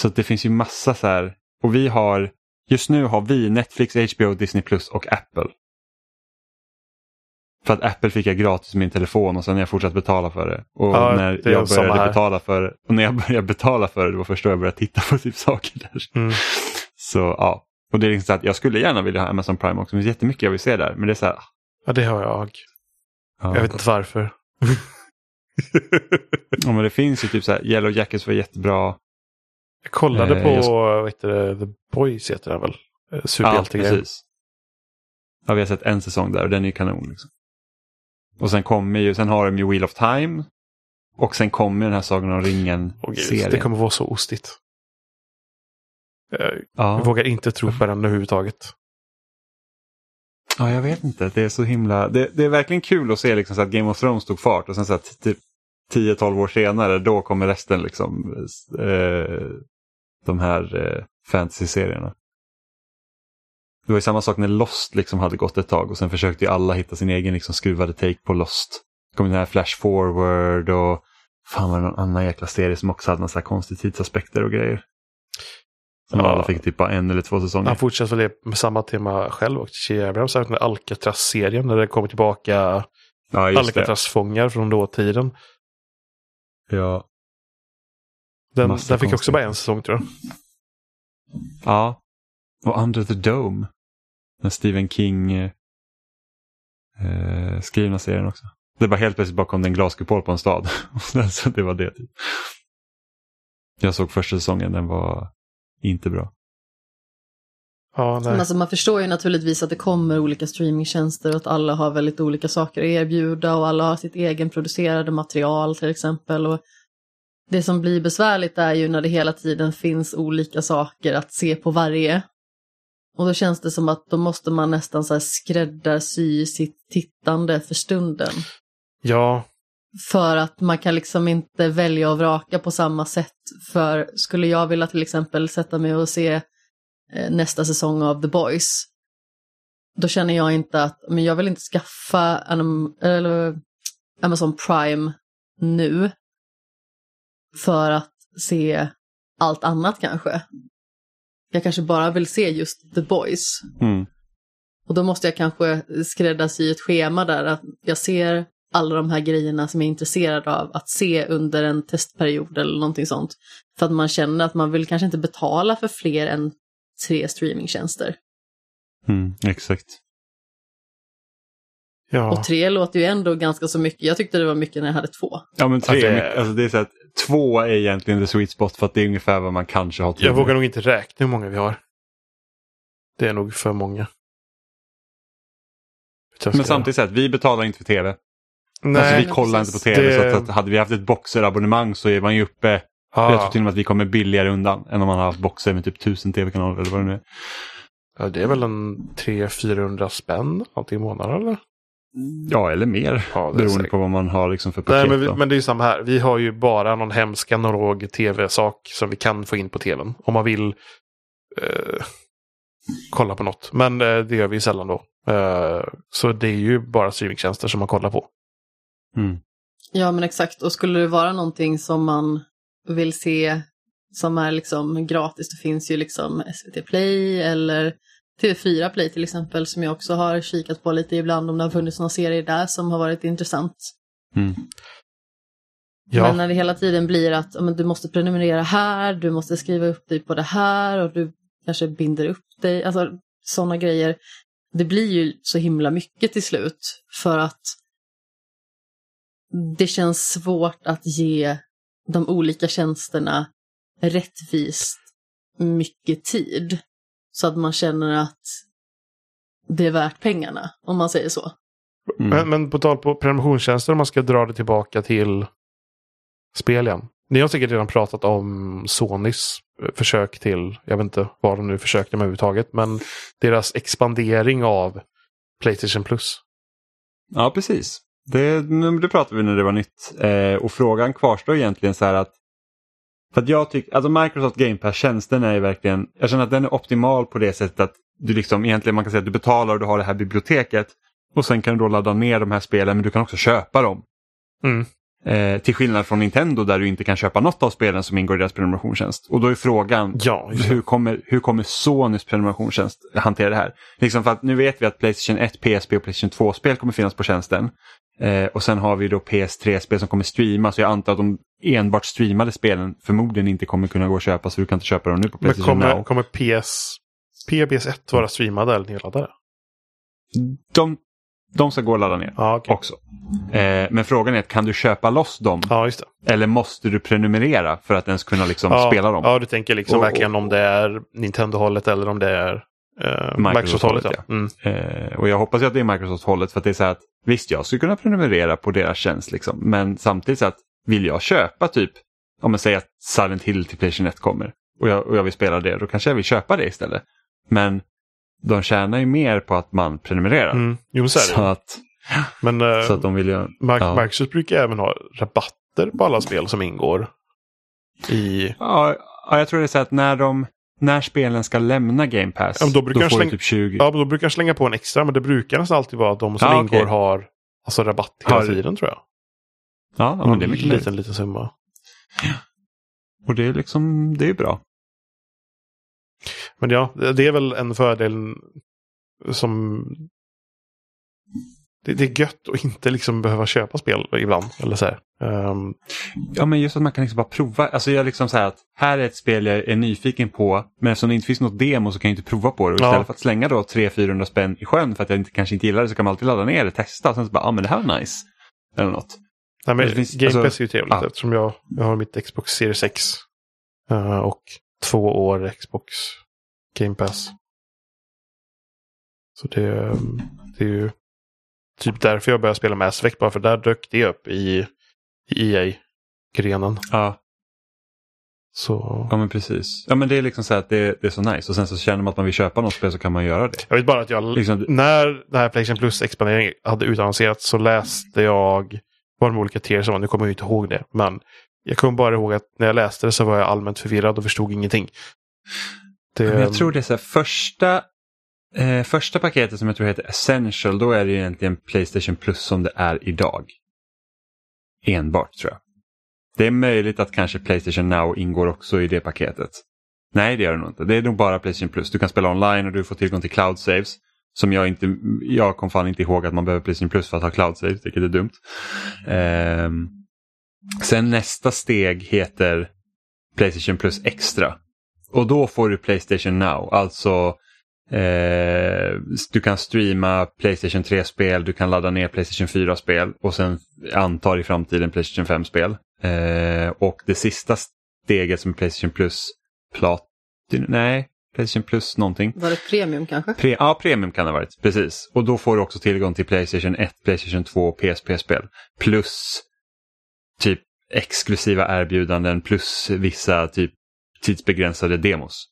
Så det finns ju massa så här. Och vi har, just nu har vi Netflix, HBO, Disney Plus och Apple. För att Apple fick jag gratis min telefon och sen har jag fortsatt betala för det. Och Ja, när det jag började betala för och när jag började betala för det, det var först då jag började titta på typ saker där. Mm. Så ja, och det är liksom så att jag skulle gärna vilja ha Amazon Prime också, det är jättemycket jag vill se där. Men det är så här, Ja, det har jag. ja. Jag vet inte varför. ja, men det finns ju typ så här, Yellow Jackets var jättebra. Jag kollade Eh, på, jag heter det, The Boys heter den väl? Eh, Ja, Superhjältegrejen. precis. Ja, vi har sett en säsong där och den är ju kanon. Liksom. Och sen kommer ju, sen har de ju Wheel of Time. Och sen kommer den här Sagan om ringen-serien. det kommer vara så ostigt. Jag ja. vågar inte tro på den överhuvudtaget. ja, jag vet inte. Det är så himla... Det, det är verkligen kul att se liksom, så att Game of Thrones tog fart och sen så att typ 10-12 år senare då kommer resten liksom eh, de här eh, fantasy-serierna. Det var ju samma sak när Lost liksom hade gått ett tag och sen försökte ju alla hitta sin egen liksom skruvade take på Lost. Det kom den här Flash Forward och fan var det någon annan jäkla serie som också hade några så här konstiga tidsaspekter och grejer. Som Ja. alla fick typ bara en eller två säsonger. Han fortsätter väl med samma tema själv. Abrams den här Alcatraz-serien när det kommer tillbaka ja. Alcatraz-fångar från dåtiden. Ja. Den, den fick också bara en säsong tror jag. ja. Och Under the Dome. Den Stephen King eh, eh, skrivna serien också. Det var helt plötsligt bara kom det en glaskupol på en stad. Så det var det. Typ. Jag såg första säsongen, den var inte bra. Ja, nej. Alltså man förstår ju naturligtvis att det kommer olika streamingtjänster och att alla har väldigt olika saker att erbjuda och alla har sitt egenproducerade material till exempel. Och det som blir besvärligt är ju när det hela tiden finns olika saker att se på varje. Och då känns det som att då måste man nästan så här skräddarsy sitt tittande för stunden. Ja, För att man kan liksom inte välja och vraka på samma sätt. För skulle jag vilja till exempel sätta mig och se nästa säsong av The Boys, då känner jag inte att, men jag vill inte skaffa Amazon Prime nu för att se allt annat kanske. Jag kanske bara vill se just The Boys. Mm. Och då måste jag kanske skräddarsy ett schema där, att jag ser alla de här grejerna som jag är intresserad av att se under en testperiod eller någonting sånt. För att man känner att man vill kanske inte betala för fler än tre streamingtjänster. Mm, exakt. Ja. Och tre låter ju ändå ganska så mycket. Jag tyckte det var mycket när jag hade två. Ja men tre, är alltså det är så att två är egentligen the sweet spot för att det är ungefär vad man kanske har tid Jag vågar nog inte räkna hur många vi har. Det är nog för många. Men samtidigt så att vi betalar inte för tv. Nej, alltså vi kollar precis. inte på tv Det- så att, att hade vi haft ett boxerabonnemang så är man ju uppe. Jag tror till och med att vi kommer billigare undan än om man har haft boxer med typ tusen tv-kanaler eller vad det nu är. ja, det är väl en 300-400 spänn i månaden eller? Ja eller mer. Ja, beroende säkert. på vad man har liksom för Nej, paket. men, vi, men det är ju samma här. Vi har ju bara någon hemsk analog tv-sak som vi kan få in på tvn. Om man vill eh, kolla på något. Men eh, det gör vi ju sällan då. Eh, så det är ju bara streamingtjänster som man kollar på. Mm. Ja men exakt, och skulle det vara någonting som man vill se som är liksom gratis, det finns ju liksom SVT Play eller TV4 Play till exempel som jag också har kikat på lite ibland om det har funnits några serier där som har varit intressant. Mm. Ja, Men när det hela tiden blir att men du måste prenumerera här, du måste skriva upp dig på det här och du kanske binder upp dig, alltså sådana grejer. Det blir ju så himla mycket till slut för att det känns svårt att ge de olika tjänsterna rättvist mycket tid. Så att man känner att det är värt pengarna, om man säger så. Mm. men, men på tal på prenumerationstjänster om man ska dra det tillbaka till spel igen. Ni har säkert redan pratat om Sonys eh, försök till, jag vet inte vad de nu försökte med överhuvudtaget, men deras expandering av Playstation Plus. Ja, precis. Det, det pratade vi när det var nytt. Eh, och frågan kvarstår egentligen så här att för att jag tycker, alltså Microsoft Game Pass-tjänsten är ju verkligen, jag känner att den är optimal på det sättet att du liksom egentligen man kan säga att du betalar och du har det här biblioteket och sen kan du då ladda ner de här spelen men du kan också köpa dem. Mm. Eh, till skillnad från Nintendo där du inte kan köpa något av spelen som ingår i deras prenumerationstjänst. Och då är frågan, Ja, hur kommer, hur kommer Sonys prenumerationstjänst hantera det här? Liksom för att nu vet vi att Playstation 1, PSP och Playstation 2-spel kommer finnas på tjänsten. Eh, och sen har vi då PS3-spel som kommer streamas. Så jag antar att de enbart streamade spelen förmodligen inte kommer kunna gå att köpa så du kan inte köpa dem nu på Men Playstation kommer, Now. kommer PS, PBS1 vara streamade eller nedladdade? De, de ska gå att ladda ner Ja, okej. också. Eh, men frågan är, kan du köpa loss dem? Det. Eller måste du prenumerera för att ens kunna liksom ja, spela dem? Ja, du tänker liksom Och- verkligen om det är Nintendo-hållet eller om det är eh, Microsoft-hållet. Ja. Mm. Eh, och jag hoppas att det är Microsoft-hållet för att det är så här att visst jag skulle kunna prenumerera på deras tjänst liksom, men samtidigt så att vill jag köpa typ, om man säger att Silent Hill till Playstation 1 kommer och jag, och jag vill spela det, då kanske jag vill köpa det istället. Men de tjänar ju mer på att man prenumererar. Mm. Jo, så Så att, Men eh, så att de vill ju... Mac- ja. Microsoft brukar även ha rabatter på alla spel som ingår i... Ja, ja, jag tror det är så att när, de, när spelen ska lämna Game Pass, Ja, då brukar de får du slänga- typ 20. Ja, men då brukar jag slänga på en extra, men det brukar nästan alltid vara att de som Ja, ingår okej. har alltså rabatt hela tiden tror jag. Ja, men det är mycket liten, liten summa. Och det är liksom, det är bra. Men ja, det är väl en fördel som... Det, det är gött att inte liksom behöva köpa spel ibland. Eller så. Ehm, Ja men just att man kan liksom bara prova. Alltså jag liksom så här att här är ett spel jag är nyfiken på men eftersom det inte finns något demo så kan jag inte prova på det. Och Ja. istället för att slänga då 300-400 spänn i sjön för att jag inte, kanske inte gillar det så kan man alltid ladda ner det, testa och sen så bara, ja ah, men det här var nice. Eller något. nej, men Det finns- Game alltså- Pass är ju trevligt ja. eftersom jag, jag har mitt Xbox Series X. eh, och två år Xbox Game Pass. Så det, det är ju typ därför jag började spela Mass Effect. Bara för där dök det upp i, i EA-grenen. Ja, Så ja men precis. Ja men det är liksom så här att det, det är så nice och sen så känner man att man vill köpa något spel så kan man göra det. Jag vet bara att jag, Liksom, när den här Playstation Plus-expanderingen hade utannonserats så läste jag vad de olika tiers var. Nu kommer jag inte ihåg det. Men jag kommer bara ihåg att när jag läste det så var jag allmänt förvirrad och förstod ingenting. Det, Men jag tror det är så här, första, eh, första paketet som jag tror heter Essential, då är det egentligen Playstation Plus som det är idag. Enbart tror jag. Det är möjligt att kanske Playstation Now ingår också i det paketet. Nej, det gör det nog inte. Det är nog bara Playstation Plus. Du kan spela online och du får tillgång till cloud saves. Som jag inte, jag kom fan inte ihåg att man behöver Playstation Plus för att ha cloud saves, vilket är dumt. Eh, sen nästa steg heter Playstation Plus Extra. Och då får du Playstation Now, alltså eh, du kan streama Playstation 3-spel, du kan ladda ner Playstation 4-spel och sen antar i framtiden Playstation 5-spel. Eh, och det sista steget som Playstation Plus Platin, nej, Playstation Plus någonting. Var det premium kanske? Pre, ja, premium kan det ha varit, precis. Och då får du också tillgång till Playstation 1, Playstation 2 och PSP-spel. Plus typ exklusiva erbjudanden plus vissa typ tidsbegränsade demos.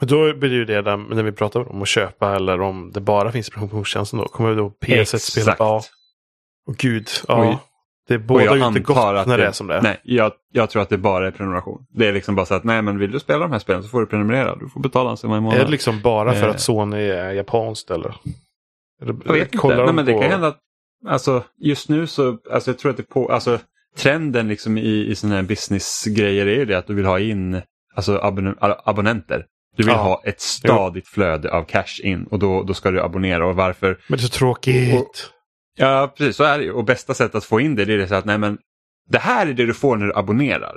Men då blir det ju det där, när vi pratar om att köpa eller om det bara finns promotionstjänsten då. Kommer då PS1-spel? Ja. Och gud, ja. Oj. Det bådar ju inte gott när det är som det är. Nej, jag, jag tror att det bara är prenumeration. Det är liksom bara så att nej men vill du spela de här spelen så får du prenumerera. Du får betala en summa i månaden. Är det liksom bara för Eh. att Sony är japanskt eller? eller Jag vet inte. Nej, men det på- kan hända att alltså, just nu så, alltså, jag tror att det på, alltså, trenden liksom i, i sådana här businessgrejer är ju det att du vill ha in alltså, abon abonnenter. Du vill Ja. ha ett stadigt flöde av cash in och då, då ska du abonnera. Och varför? Men det är så tråkigt. Ja, precis så är det ju. Och bästa sättet att få in det, det är det så att nej men det här är det du får när du abonnerar.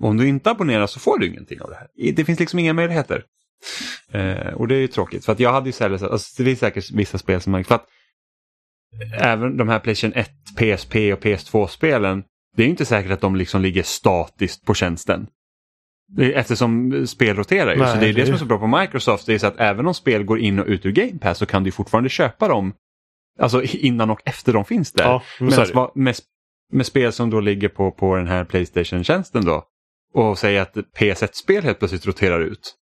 Om du inte abonnerar så får du ingenting av det här. Det finns liksom inga möjligheter. Eh, och det är ju tråkigt. För att jag hade ju sällan, alltså det finns säkert vissa spel som man, för att även de här Playstation 1, PSP och PS2-spelen, det är inte säkert att de liksom ligger statiskt på tjänsten. Eftersom spel roterar ju. Nej, så det är det det- som är så bra på Microsoft. Det är så att även om spel går in och ut ur Game Pass så kan du fortfarande köpa dem. Alltså innan och efter de finns där. Ja, vad- med, med spel som då ligger på, på den här Playstation-tjänsten då och säger att PS1-spel helt plötsligt roterar ut.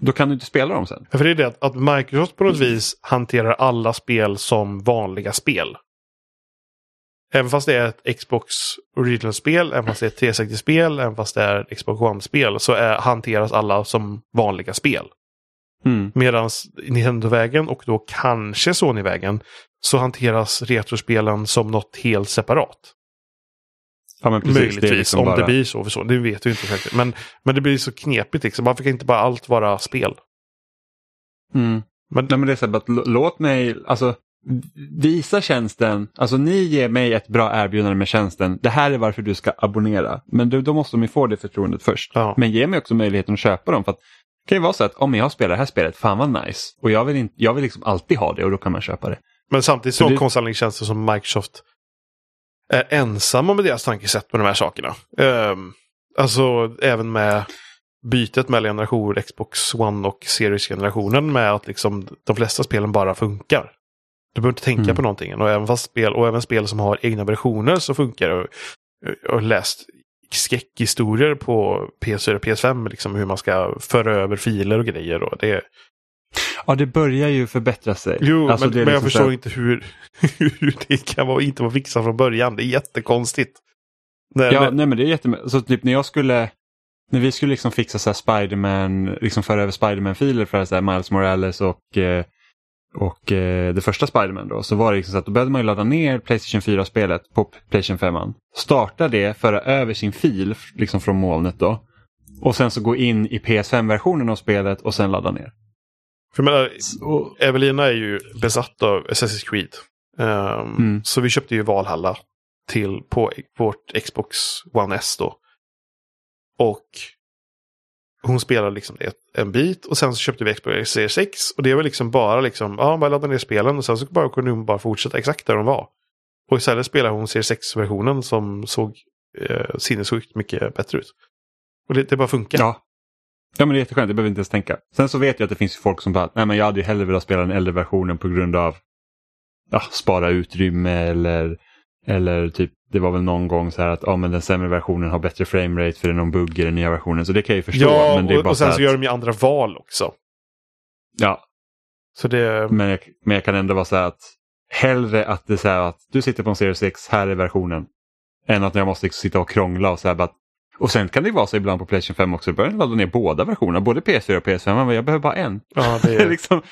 Då kan du inte spela dem sen. Ja, För det är det att Microsoft på något vis hanterar alla spel som vanliga spel. Även fast det är ett Xbox Original-spel, även fast det är ett 360-spel, även fast det är ett Xbox One-spel så är, hanteras alla som vanliga spel. Mm. Medan Nintendo-vägen och då kanske Sony-vägen så hanteras retrospelen som något helt separat. Ja, men precis, det Möjligtvis, liksom om bara- det blir så. För så. Det vet vi inte säkert. Men, men det blir så knepigt. Liksom. Varför kan inte bara allt vara spel? Mm. Men, Nej, men det är så här, låt mig, alltså visa tjänsten, alltså ni ger mig ett bra erbjudande med tjänsten, det här är varför du ska abonnera. Men då, då måste de ju få det förtroendet först. Ja. Men ge mig också möjligheten att köpa dem. För att, det kan ju vara så att om jag spelar det här spelet, fan vad nice. Och jag vill, inte, jag vill liksom alltid ha det och då kan man köpa det. men samtidigt För så det- det som Microsoft är ensamma med deras tankesätt med de här sakerna. Ehm, alltså även med bytet mellan generationer Xbox One och Series-generationen med att liksom de flesta spelen bara funkar. Du behöver inte tänka Mm. på någonting. Och även, fast spel, och även spel som har egna versioner så funkar det. Jag har läst skräckhistorier på PS4 och PS5, liksom hur man ska föra över filer och grejer. Och det, Ja, det börjar ju förbättra sig. jo, Alltså, men, är men jag liksom så förstår här- inte hur, hur det kan vara, inte vara fixat från början. Det är jättekonstigt. När, Ja, när, nej men det är jättemycket. Så typ när jag skulle, när vi skulle liksom fixa så här Spiderman, liksom föra över Spiderman-filer för så här Miles Morales och, eh, och eh, det första Spiderman då, så var det liksom så att då behövde man ju ladda ner Playstation 4-spelet på Playstation 5. Starta det, föra över sin fil liksom från molnet då. Och sen så gå in i PS5-versionen av spelet och sen ladda ner. för jag menar, Evelina är ju besatt av Assassin's Creed. Ehm, Mm. Så vi köpte ju Valhalla till på vårt Xbox One S då. Och hon spelade liksom en bit och sen så köpte vi Xbox Series 6. Och det var liksom bara liksom, ja, bara ladda ner spelen och sen så bara kunde hon bara fortsätta exakt där hon var. Och istället spelade hon Series 6-versionen som såg eh, sinnessjukt mycket bättre ut. Och det, det bara funkar. ja. Ja men det är jätteskönt, det behöver inte ens tänka. Sen så vet jag att det finns folk som bara, nej men jag hade ju hellre velat spela den äldre versionen på grund av ja, spara utrymme eller, eller typ det var väl någon gång så här att ja, men den sämre versionen har bättre framerate för det är någon bugg i den nya versionen. Så det kan jag ju förstå. Ja, men det är bara och sen så, så här gör att, de ju andra val också. Ja, Så det... men jag, men jag kan ändå vara så här att hellre att det är så här att du sitter på en Series 6, här är versionen. Än att jag måste sitta och krångla och så här bara att och sen kan det vara så ibland på Playstation 5 också, behöver ladda ner båda versionerna, både PS4 och PS5, men jag behöver bara en. Ja, det är... liksom,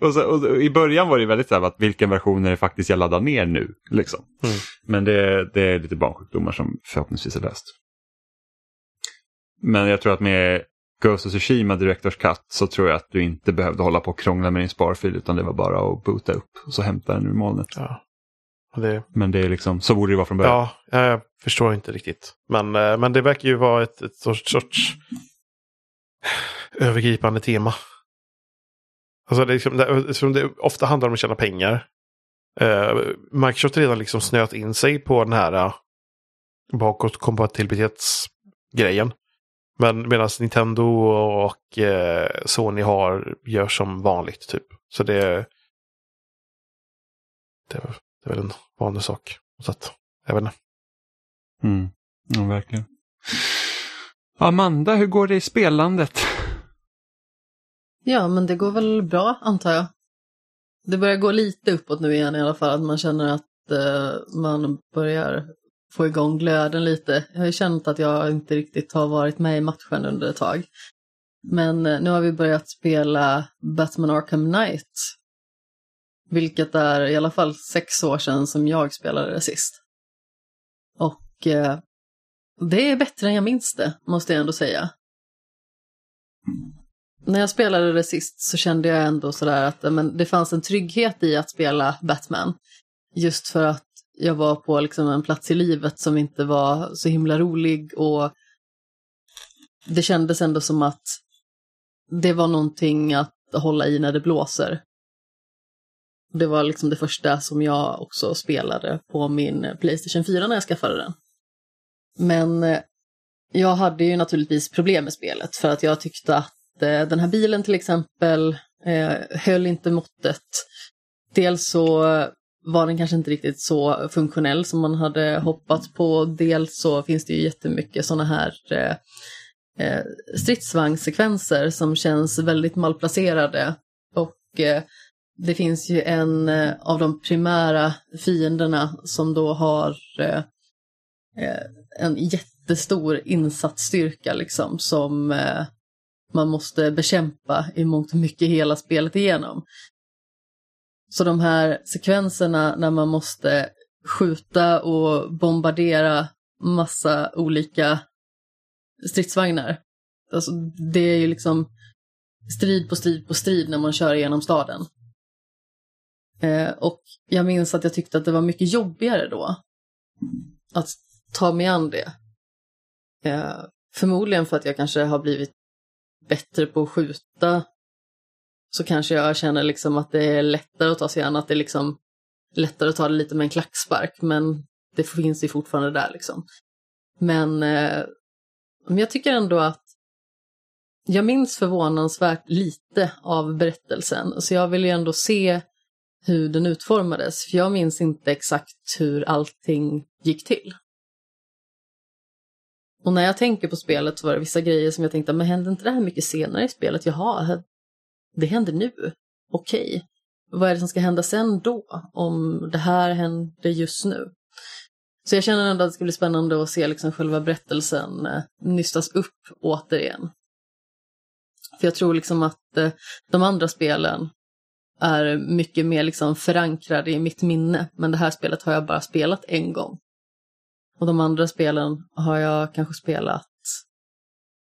och, så, och I början var det väldigt så här att vilken version är det faktiskt jag laddar ner nu? Liksom. Mm. Men det, det är lite barnsjukdomar som förhoppningsvis är löst. Men jag tror att med Ghost of Tsushima Directors Cut så tror jag att du inte behövde hålla på och krångla med din sparfil utan det var bara att boota upp och så hämta den ur molnet. Ja. Det, Men det är liksom, så borde det vara från början. ja, jag förstår inte riktigt. Men, eh, men det verkar ju vara ett, ett sorts, sorts övergripande tema. Alltså det, liksom, det, eftersom det ofta handlar om att tjäna pengar. Eh, Microsoft har redan liksom snöat in sig på den här uh, bakåtkompatibilitetsgrejen. Men medan Nintendo och eh, Sony har, gör som vanligt typ. Så det, det, det är väl en vanlig sak. Så att, jag vet inte. Mm. Ja, verkligen. Amanda, hur går det i spelandet? Ja, men det går väl bra antar jag. Det börjar gå lite uppåt nu igen i alla fall, att man känner att eh, man börjar få igång glöden lite. Jag har ju känt att jag inte riktigt har varit med i matchen under ett tag. Men eh, nu har vi börjat spela Batman Arkham Knight. Vilket är i alla fall sex år sedan som jag spelade det sist. Och eh, det är bättre än jag minns det, måste jag ändå säga. När jag spelade det sist så kände jag ändå sådär att eh, men, det fanns en trygghet i att spela Batman. Just för att jag var på liksom en plats i livet som inte var så himla rolig och det kändes ändå som att det var någonting att hålla i när det blåser. Det var liksom det första som jag också spelade på min Playstation 4 när jag skaffade den. Men eh, jag hade ju naturligtvis problem med spelet för att jag tyckte att eh, den här bilen till exempel eh, höll inte måttet. Dels så var den kanske inte riktigt så funktionell som man hade hoppats på. Dels så finns det ju jättemycket sådana här eh, eh, stridsvagnssekvenser som känns väldigt malplacerade. Och eh, det finns ju en eh, av de primära fienderna som då har eh, eh, en jättestor insatsstyrka liksom som man måste bekämpa i mångt och mycket hela spelet igenom. Så de här sekvenserna när man måste skjuta och bombardera massa olika stridsvagnar. Alltså, det är ju liksom strid på strid på strid när man kör igenom staden. Eh, och jag minns att jag tyckte att det var mycket jobbigare då. Att ta mig an det. Eh, förmodligen för att jag kanske har blivit bättre på att skjuta. Så kanske jag känner liksom att det är lättare att ta sig an, att det är liksom lättare att ta det lite med en klackspark. Men det finns ju fortfarande där liksom. Men eh, men jag tycker ändå att jag minns förvånansvärt lite av berättelsen. Så jag vill ju ändå se hur den utformades. För jag minns inte exakt hur allting gick till. Och när jag tänker på spelet så var det vissa grejer som jag tänkte, men hände inte det här mycket senare i spelet? Jaha, det händer nu. Okej. Vad är det som ska hända sen då? Om det här händer just nu? Så jag känner ändå att det ska bli spännande att se liksom själva berättelsen eh, nystas upp återigen. För jag tror liksom att eh, de andra spelen är mycket mer liksom förankrade i mitt minne. Men det här spelet har jag bara spelat en gång. Och de andra spelen har jag kanske spelat,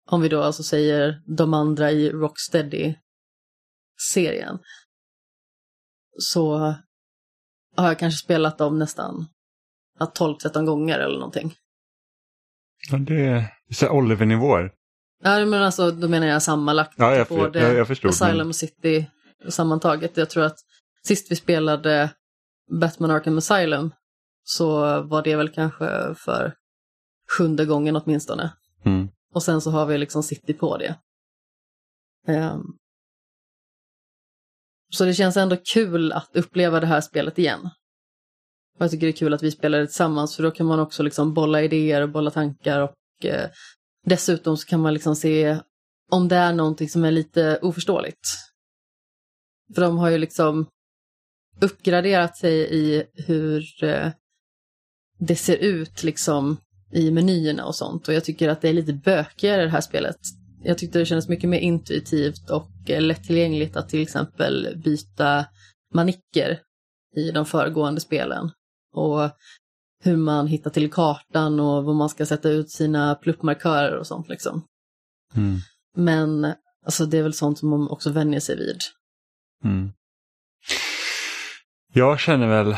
om vi då alltså säger de andra i Rocksteady-serien. Så har jag kanske spelat dem nästan ja, 12-13 gånger eller någonting. Ja, det är så Oliver-nivåer. Ja, men alltså, då menar jag sammanlagt. Ja, jag- både jag- jag förstod, Asylum men- City sammantaget. Jag tror att sist vi spelade Batman Arkham Asylum så var det väl kanske för sjunde gången åtminstone. Mm. Och sen så har vi liksom City på det. Ehm. Så det känns ändå kul att uppleva det här spelet igen. Och jag tycker det är kul att vi spelar det tillsammans för då kan man också liksom bolla idéer och bolla tankar och eh, dessutom så kan man liksom se om det är någonting som är lite oförståeligt. För de har ju liksom uppgraderat sig i hur eh, det ser ut liksom i menyerna och sånt. Och jag tycker att det är lite bökigare det här spelet. Jag tyckte det kändes mycket mer intuitivt och eh, lättillgängligt att till exempel byta manicker i de föregående spelen. Och hur man hittar till kartan och var man ska sätta ut sina pluppmarkörer och sånt liksom. Mm. Men alltså, det är väl sånt som man också vänjer sig vid. Mm. Jag känner väl,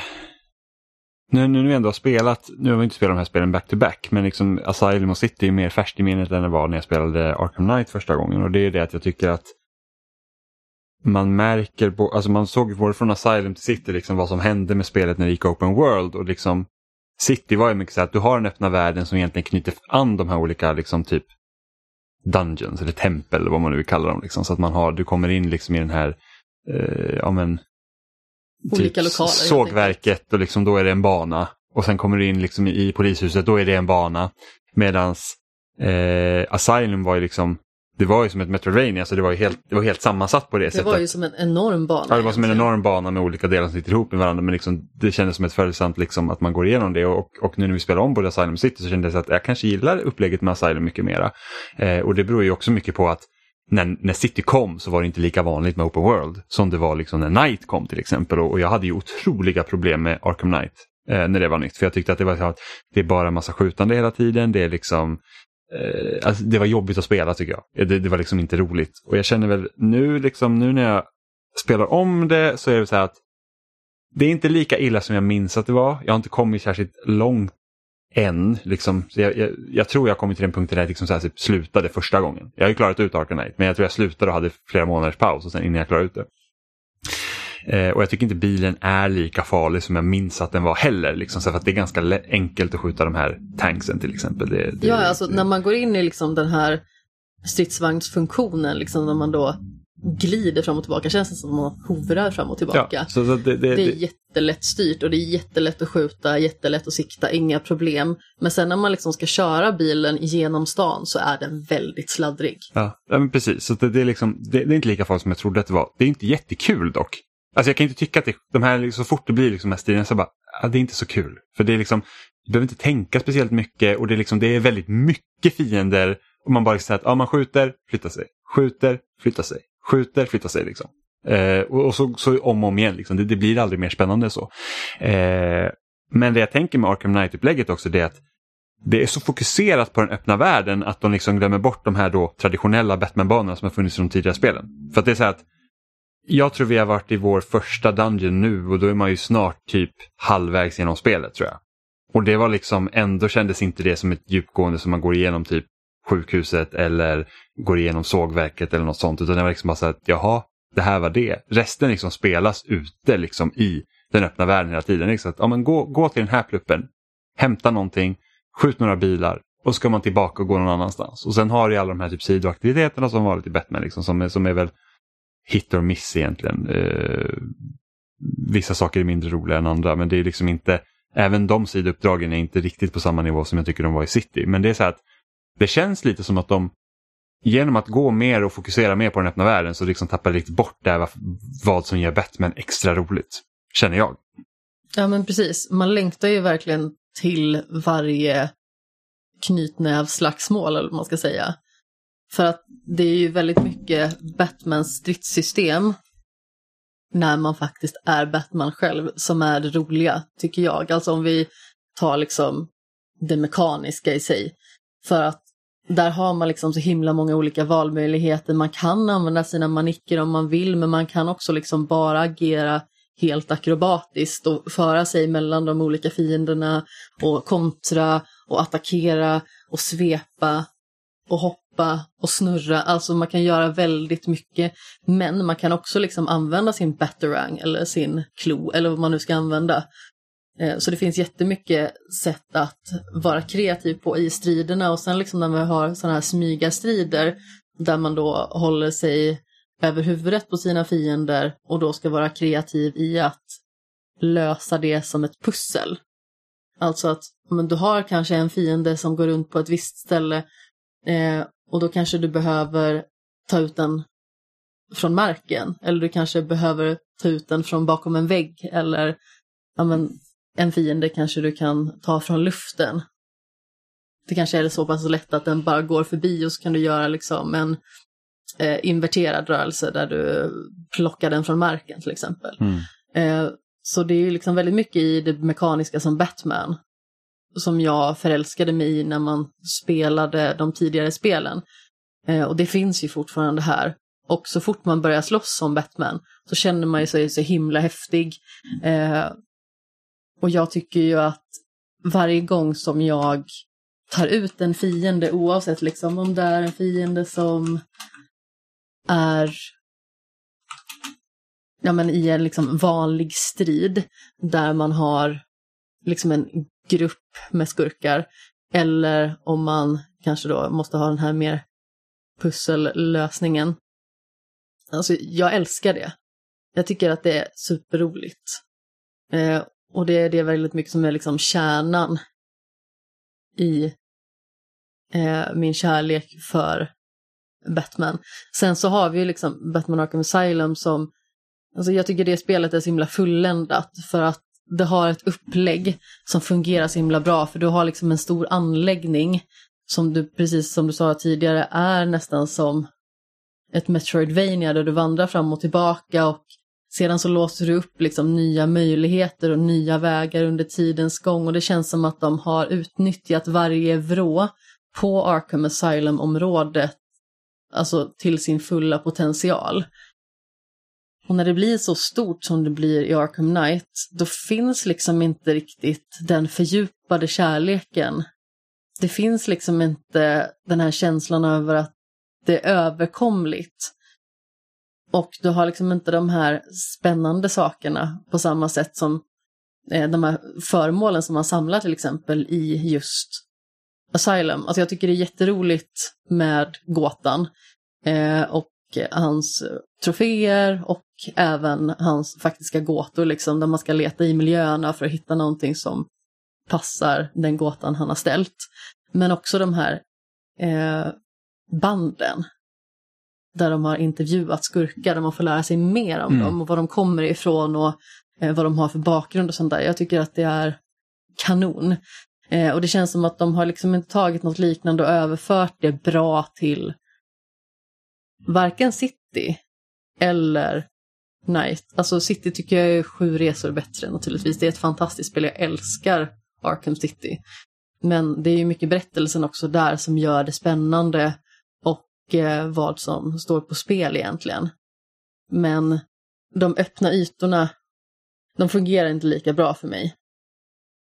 nu, när vi ändå har spelat, nu har vi inte spelat de här spelen back-to-back, men liksom Asylum och City är mer färskt i minnet än det var när jag spelade Arkham Knight första gången. Och det är det att jag tycker att man märker, alltså man såg både från Asylum till City liksom vad som hände med spelet när det gick Open World och liksom City var ju mycket så att du har den öppna världen som egentligen knyter an de här olika liksom typ Dungeons eller tempel eller vad man nu vill kalla dem. Liksom, så att man har, du kommer in liksom i den här eh, ja, men, Olika typ lokaler, sågverket och liksom då är det en bana. Och sen kommer du in liksom i, polishuset, då är det en bana. Medans eh, Asylum var ju liksom, det var ju som ett Metroidvania, så det var ju helt, det var helt sammansatt på det, Det sättet. var ju som en enorm bana. Ja, det var som en enorm bana med olika delar som sitter ihop med varandra. Men liksom, det kändes som ett följsamt liksom, att man går igenom det. Och, och nu när vi spelar om både Asylum City så kändes det att jag kanske gillar upplägget med Asylum mycket mera. Eh, och det beror ju också mycket på att när, när City kom så var det inte lika vanligt med Open World som det var liksom när Knight kom till exempel. Och, och jag hade ju otroliga problem med Arkham Knight eh, när det var nytt. För jag tyckte att det var så att det är bara en massa skjutande hela tiden. Det är liksom eh, alltså det var jobbigt att spela tycker jag. Det, det var liksom inte roligt. Och jag känner väl nu liksom nu när jag spelar om det så är det så här att det är inte lika illa som jag minns att det var. Jag har inte kommit särskilt långt än. Liksom. Så jag, jag, jag tror jag kommit till den punkten där jag liksom så här, typ slutade första gången. Jag har ju klarat ut Arkham men jag tror jag slutade och hade flera månaders paus och sen innan jag klarade ut det. Eh, och jag tycker inte bilen är lika farlig som jag minns att den var heller. Liksom, så för att det är ganska enkelt att skjuta de här tanksen till exempel. Det, det, Ja, alltså det, när man går in i liksom den här stridsvagnsfunktionen, liksom när man då glider fram och tillbaka, känns det som att man hovrar fram och tillbaka. ja, så, så det, det, Det är jättelätt styrt och det är jättelätt att skjuta, jättelätt att sikta, inga problem. Men sen när man liksom ska köra bilen genom stan så är den väldigt sladdrig. Ja, men precis. Så det, det, är liksom, det, är inte lika farligt som jag trodde att det var. Det är inte jättekul dock. Alltså jag kan inte tycka att det, de här, liksom, så fort det blir liksom här stilarna så bara, ja, det är inte så kul. För det är liksom, du behöver inte tänka speciellt mycket och det är, liksom, det är väldigt mycket fiender. Och man bara säger att ja, man skjuter, flyttar sig, skjuter, flyttar sig, skjuter, flyttar sig. Liksom. Eh, och, och så, så om och om igen, liksom. det, det blir aldrig mer spännande så. Eh, men det jag tänker med Arkham Knight-upplägget också det är att det är så fokuserat på den öppna världen att de liksom glömmer bort de här då traditionella Batman-banorna som har funnits i de tidigare spelen. För att det är så här att jag tror vi har varit i vår första dungeon nu och då är man ju snart typ halvvägs genom spelet tror jag. Och det var liksom, ändå kändes inte det som ett djupgående som man går igenom typ sjukhuset eller går igenom sågverket eller något sånt. Utan det var liksom bara så att jaha, det här var det. Resten liksom spelas ute liksom i den öppna världen hela tiden. Liksom att, ja, men gå, gå till den här pluppen, hämta någonting, skjut några bilar och så ska man tillbaka och gå någon annanstans. Och sen har du alla de här typ sidoaktiviteterna som varit i Batman liksom, som, är, som är väl hit or miss egentligen. Eh, vissa saker är mindre roliga än andra men det är liksom inte, även de sidouppdragen är inte riktigt på samma nivå som jag tycker de var i City. Men det är så att det känns lite som att de genom att gå mer och fokusera mer på den öppna världen så liksom tappar lite bort det här, vad som gör Batman extra roligt. Känner jag. Ja men precis, man längtar ju verkligen till varje knytnävslagsmål eller vad man ska säga. För att det är ju väldigt mycket Batmans stridssystem när man faktiskt är Batman själv som är det roliga, tycker jag. Alltså om vi tar liksom det mekaniska i sig. För att där har man liksom så himla många olika valmöjligheter. Man kan använda sina manicker om man vill, men man kan också liksom bara agera helt akrobatiskt och föra sig mellan de olika fienderna och kontra och attackera och svepa och hoppa och snurra. Alltså man kan göra väldigt mycket. Men man kan också liksom använda sin batterang eller sin klo eller vad man nu ska använda. Eh, så det finns jättemycket sätt att vara kreativ på i striderna och sen liksom när man har sådana här smygarstrider där man då håller sig över huvudet på sina fiender och då ska vara kreativ i att lösa det som ett pussel. Alltså att men du har kanske en fiende som går runt på ett visst ställe eh, och då kanske du behöver ta ut den från marken eller du kanske behöver ta ut den från bakom en vägg eller ja, men, en fiende kanske du kan ta från luften. Det kanske är så pass lätt att den bara går förbi och så kan du göra liksom en eh, inverterad rörelse där du plockar den från marken till exempel. Mm. Eh, så det är ju liksom väldigt mycket i det mekaniska som Batman som jag förälskade mig i när man spelade de tidigare spelen. Eh, och det finns ju fortfarande här. Och så fort man börjar slåss som Batman så känner man sig så himla häftig. Eh, och jag tycker ju att varje gång som jag tar ut en fiende, oavsett liksom om det är en fiende som är ja, men i en liksom vanlig strid där man har liksom en grupp med skurkar eller om man kanske då måste ha den här mer pussellösningen. Alltså, jag älskar det. Jag tycker att det är superroligt. Eh, och det är det väldigt mycket som är liksom kärnan i eh, min kärlek för Batman. Sen så har vi ju liksom Batman Arkham Asylum som, alltså jag tycker det spelet är så himla fulländat för att det har ett upplägg som fungerar så himla bra för du har liksom en stor anläggning som du, precis som du sa tidigare, är nästan som ett Metroidvania där du vandrar fram och tillbaka och sedan så låser du upp liksom nya möjligheter och nya vägar under tidens gång och det känns som att de har utnyttjat varje vrå på Arkham Asylum-området alltså till sin fulla potential. Och när det blir så stort som det blir i Arkham Knight, då finns liksom inte riktigt den fördjupade kärleken. Det finns liksom inte den här känslan över att det är överkomligt. Och du har liksom inte de här spännande sakerna på samma sätt som eh, de här föremålen som man samlar till exempel i just Asylum. Alltså jag tycker det är jätteroligt med gåtan eh, och hans troféer och även hans faktiska gåtor, liksom, där man ska leta i miljöerna för att hitta någonting som passar den gåtan han har ställt. Men också de här eh, banden där de har intervjuat skurkar, där man får lära sig mer om mm. dem och var de kommer ifrån och eh, vad de har för bakgrund och sånt där. Jag tycker att det är kanon. Eh, och det känns som att de har liksom inte tagit något liknande och överfört det bra till varken City eller Night. Alltså City tycker jag är sju resor bättre naturligtvis. Det är ett fantastiskt spel, jag älskar Arkham City. Men det är ju mycket berättelsen också där som gör det spännande och vad som står på spel egentligen. Men de öppna ytorna, de fungerar inte lika bra för mig.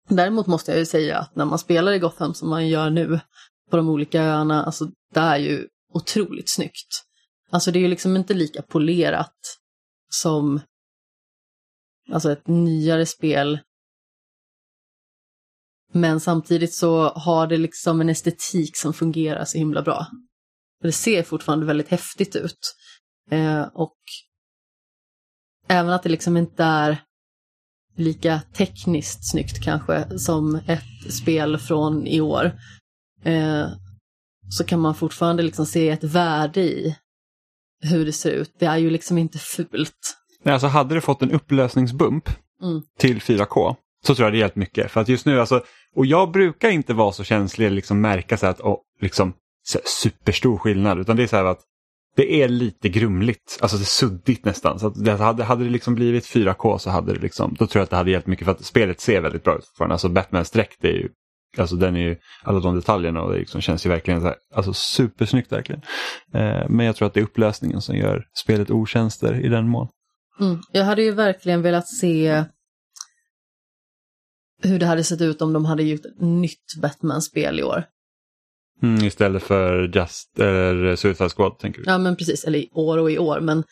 Däremot måste jag ju säga att när man spelar i Gotham som man gör nu på de olika öarna, alltså det är ju otroligt snyggt. Alltså det är ju liksom inte lika polerat som alltså ett nyare spel. Men samtidigt så har det liksom en estetik som fungerar så himla bra. Det ser fortfarande väldigt häftigt ut. Eh, och även att det liksom inte är lika tekniskt snyggt kanske som ett spel från i år. Eh, så kan man fortfarande liksom se ett värde i hur det ser ut. Det är ju liksom inte fult. Nej, alltså hade det fått en upplösningsbump mm. till 4K så tror jag det hjälpt mycket. För att just nu, alltså, och jag brukar inte vara så känslig liksom märka så att, oh, liksom, superstor skillnad. Utan det är så här att det är lite grumligt, alltså det är suddigt nästan. Så det hade, hade det liksom blivit 4K så hade det liksom, då tror jag att det hade hjälpt mycket för att spelet ser väldigt bra ut fortfarande. Alltså Batmans dräkt är ju Alltså den är ju, alla de detaljerna och det liksom känns ju verkligen så här, alltså supersnyggt verkligen. Eh, men jag tror att det är upplösningen som gör spelet otjänster i den mån. Mm. Jag hade ju verkligen velat se hur det hade sett ut om de hade gjort ett nytt Batman-spel i år. Mm, istället för Just, eller Suicide Squad tänker du? Ja men precis, eller i år och i år, men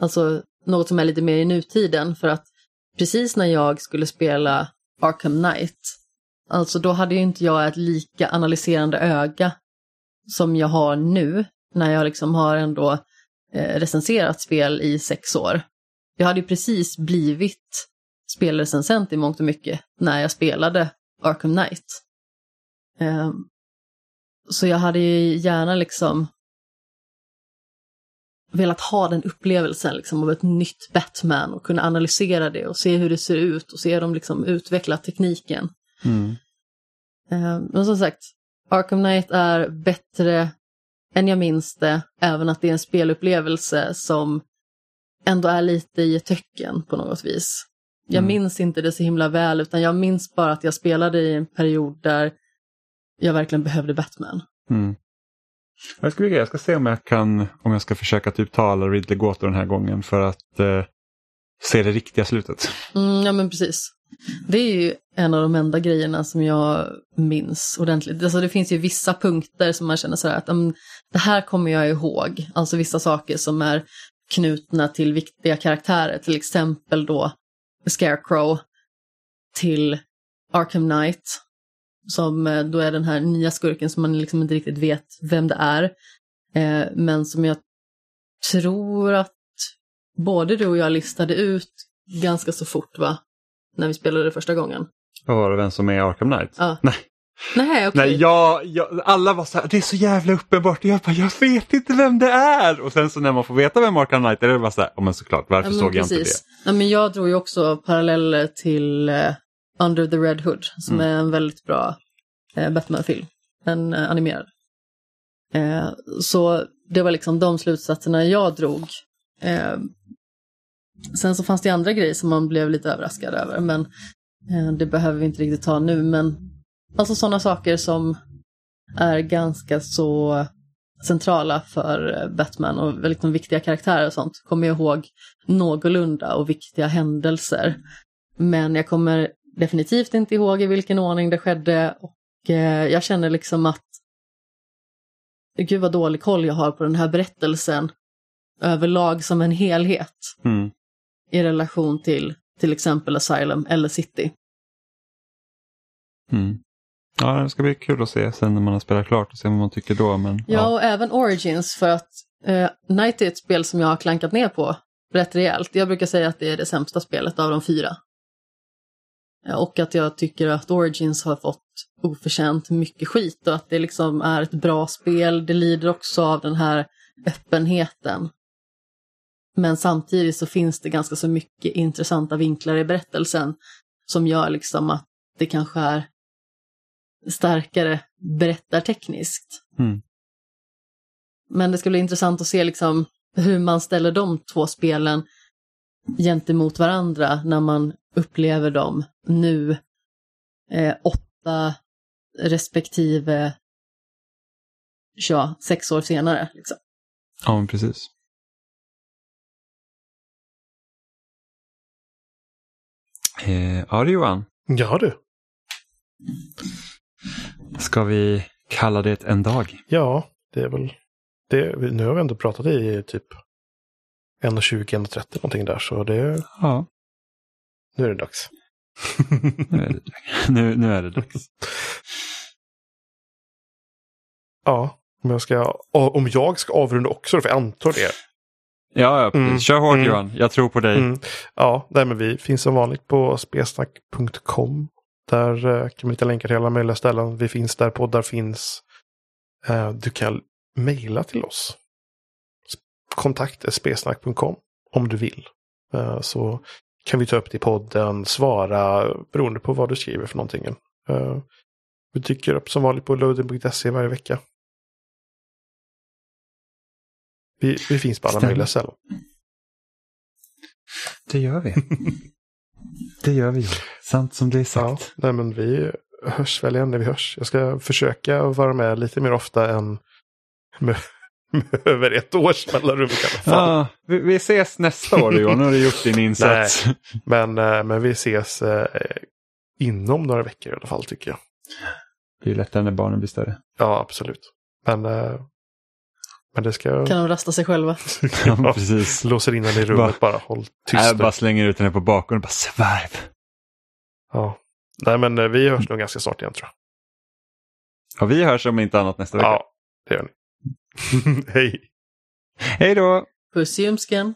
alltså något som är lite mer i nutiden för att precis när jag skulle spela Arkham Knight Alltså då hade ju inte jag ett lika analyserande öga som jag har nu när jag liksom har ändå eh, recenserat spel i sex år. Jag hade ju precis blivit spelrecensent i mångt och mycket när jag spelade Arkham Knight. Ehm, så jag hade ju gärna liksom velat ha den upplevelsen liksom, av ett nytt Batman och kunna analysera det och se hur det ser ut och se dem liksom utveckla tekniken. Mm. Eh, men som sagt, Arkham Knight är bättre än jag minns det, även att det är en spelupplevelse som ändå är lite i ett töcken på något vis. Jag mm. minns inte det så himla väl, utan jag minns bara att jag spelade i en period där jag verkligen behövde Batman. Mm. Jag ska, jag ska se om jag kan om jag ska försöka typ tala Ridley Gåtor den här gången för att eh, se det riktiga slutet. Mm, ja men precis. Det är ju en av de enda grejerna som jag minns ordentligt. Alltså det finns ju vissa punkter som man känner så här att um, det här kommer jag ihåg. Alltså vissa saker som är knutna till viktiga karaktärer. Till exempel då Scarecrow till Arkham Knight. Som eh, då är den här nya skurken som man liksom inte riktigt vet vem det är. Eh, men som jag tror att både du och jag listade ut ganska så fort va? När vi spelade första gången. Vad var det, vem som är Arkham Knight? Ja. Nej. Nej, okej. Nej, jag, jag, alla var så här, det är så jävla uppenbart. Jag bara, jag vet inte vem det är. Och sen så när man får veta vem Arkham Knight är, det bara så här, ja men såklart, varför Ja, men såg jag inte precis. det? Nej, men jag drog ju också paralleller till eh, Under the Red Hood som Mm. är en väldigt bra eh, Batman-film. En eh, animerad. Eh, så det var liksom de slutsatserna jag drog. Eh, sen så fanns det andra grejer som man blev lite överraskad över men eh, det behöver vi inte riktigt ta nu. Men alltså sådana saker som är ganska så centrala för eh, Batman och liksom viktiga karaktärer och sånt kommer jag ihåg någorlunda och viktiga händelser. Men jag kommer definitivt inte ihåg i vilken ordning det skedde och eh, jag känner liksom att gud vad dålig koll jag har på den här berättelsen överlag som en helhet Mm. i relation till till exempel Asylum eller City. Mm. Ja, det ska bli kul att se sen när man har spelat klart och se vad man tycker då. Men, Ja, och även Origins för att eh, Night är ett spel som jag har klankat ner på rätt rejält. Jag brukar säga att det är det sämsta spelet av de fyra. Eh, Och att jag tycker att Origins har fått oförtjänt mycket skit och att det liksom är ett bra spel. Det lider också av den här öppenheten. Men samtidigt så finns det ganska så mycket intressanta vinklar i berättelsen som gör liksom att det kanske är starkare berättartekniskt. Mm. Men det ska bli intressant att se liksom hur man ställer de två spelen gentemot varandra när man upplever dem nu eh, åtta respektive ja, sex år senare. Liksom. ja, men precis. Eh, ja du Johan, Ja du. ska vi kalla det en dag? Ja, det är väl det. Nu har vi ändå pratat i typ 1.20-1.30 någonting där. Så det, Ja, nu är det dags. nu är det, nu, nu är det dags. Ja, om jag ska, om jag ska avrunda också, för jag antar det. Ja, ja. Mm. kör hårt Mm. Johan, jag tror på dig. Mm. Ja, nej, men vi finns som vanligt på spelsnack.com. Där eh, kan man hitta länkar till alla möjliga ställen. Vi finns där poddar finns. Eh, du kan mejla till oss. Kontakt spelsnack.com om du vill. Eh, så kan vi ta upp det i podden, svara beroende på vad du skriver för någonting. Eh, vi dyker upp som vanligt på loading.se varje vecka. Vi, vi finns på alla Stämmer. möjliga ställen. Det gör vi. det gör vi. Sant som det är Ja, sagt. nej men vi hörs väl igen när vi hörs. Jag ska försöka vara med lite mer ofta än med över ett års mellanrum. Ja, vi, vi ses nästa år Johan, nu har du gjort din insats. Men, eh, men vi ses eh, inom några veckor i alla fall tycker jag. Det är lättare när barnen blir större. Ja, absolut. Men, eh, men det ska... Kan de rasta sig själva? Ja, precis. Låser in henne i rummet bara. Håll tyst. Nu. bara slänger ut henne på bakgrunden och bara svärv. Ja. Nej men eh, vi hörs nog ganska snart igen tror jag. Och vi hörs om inte annat nästa vecka. Ja, det gör ni. Hej! Hej då! Puss i ljumsken!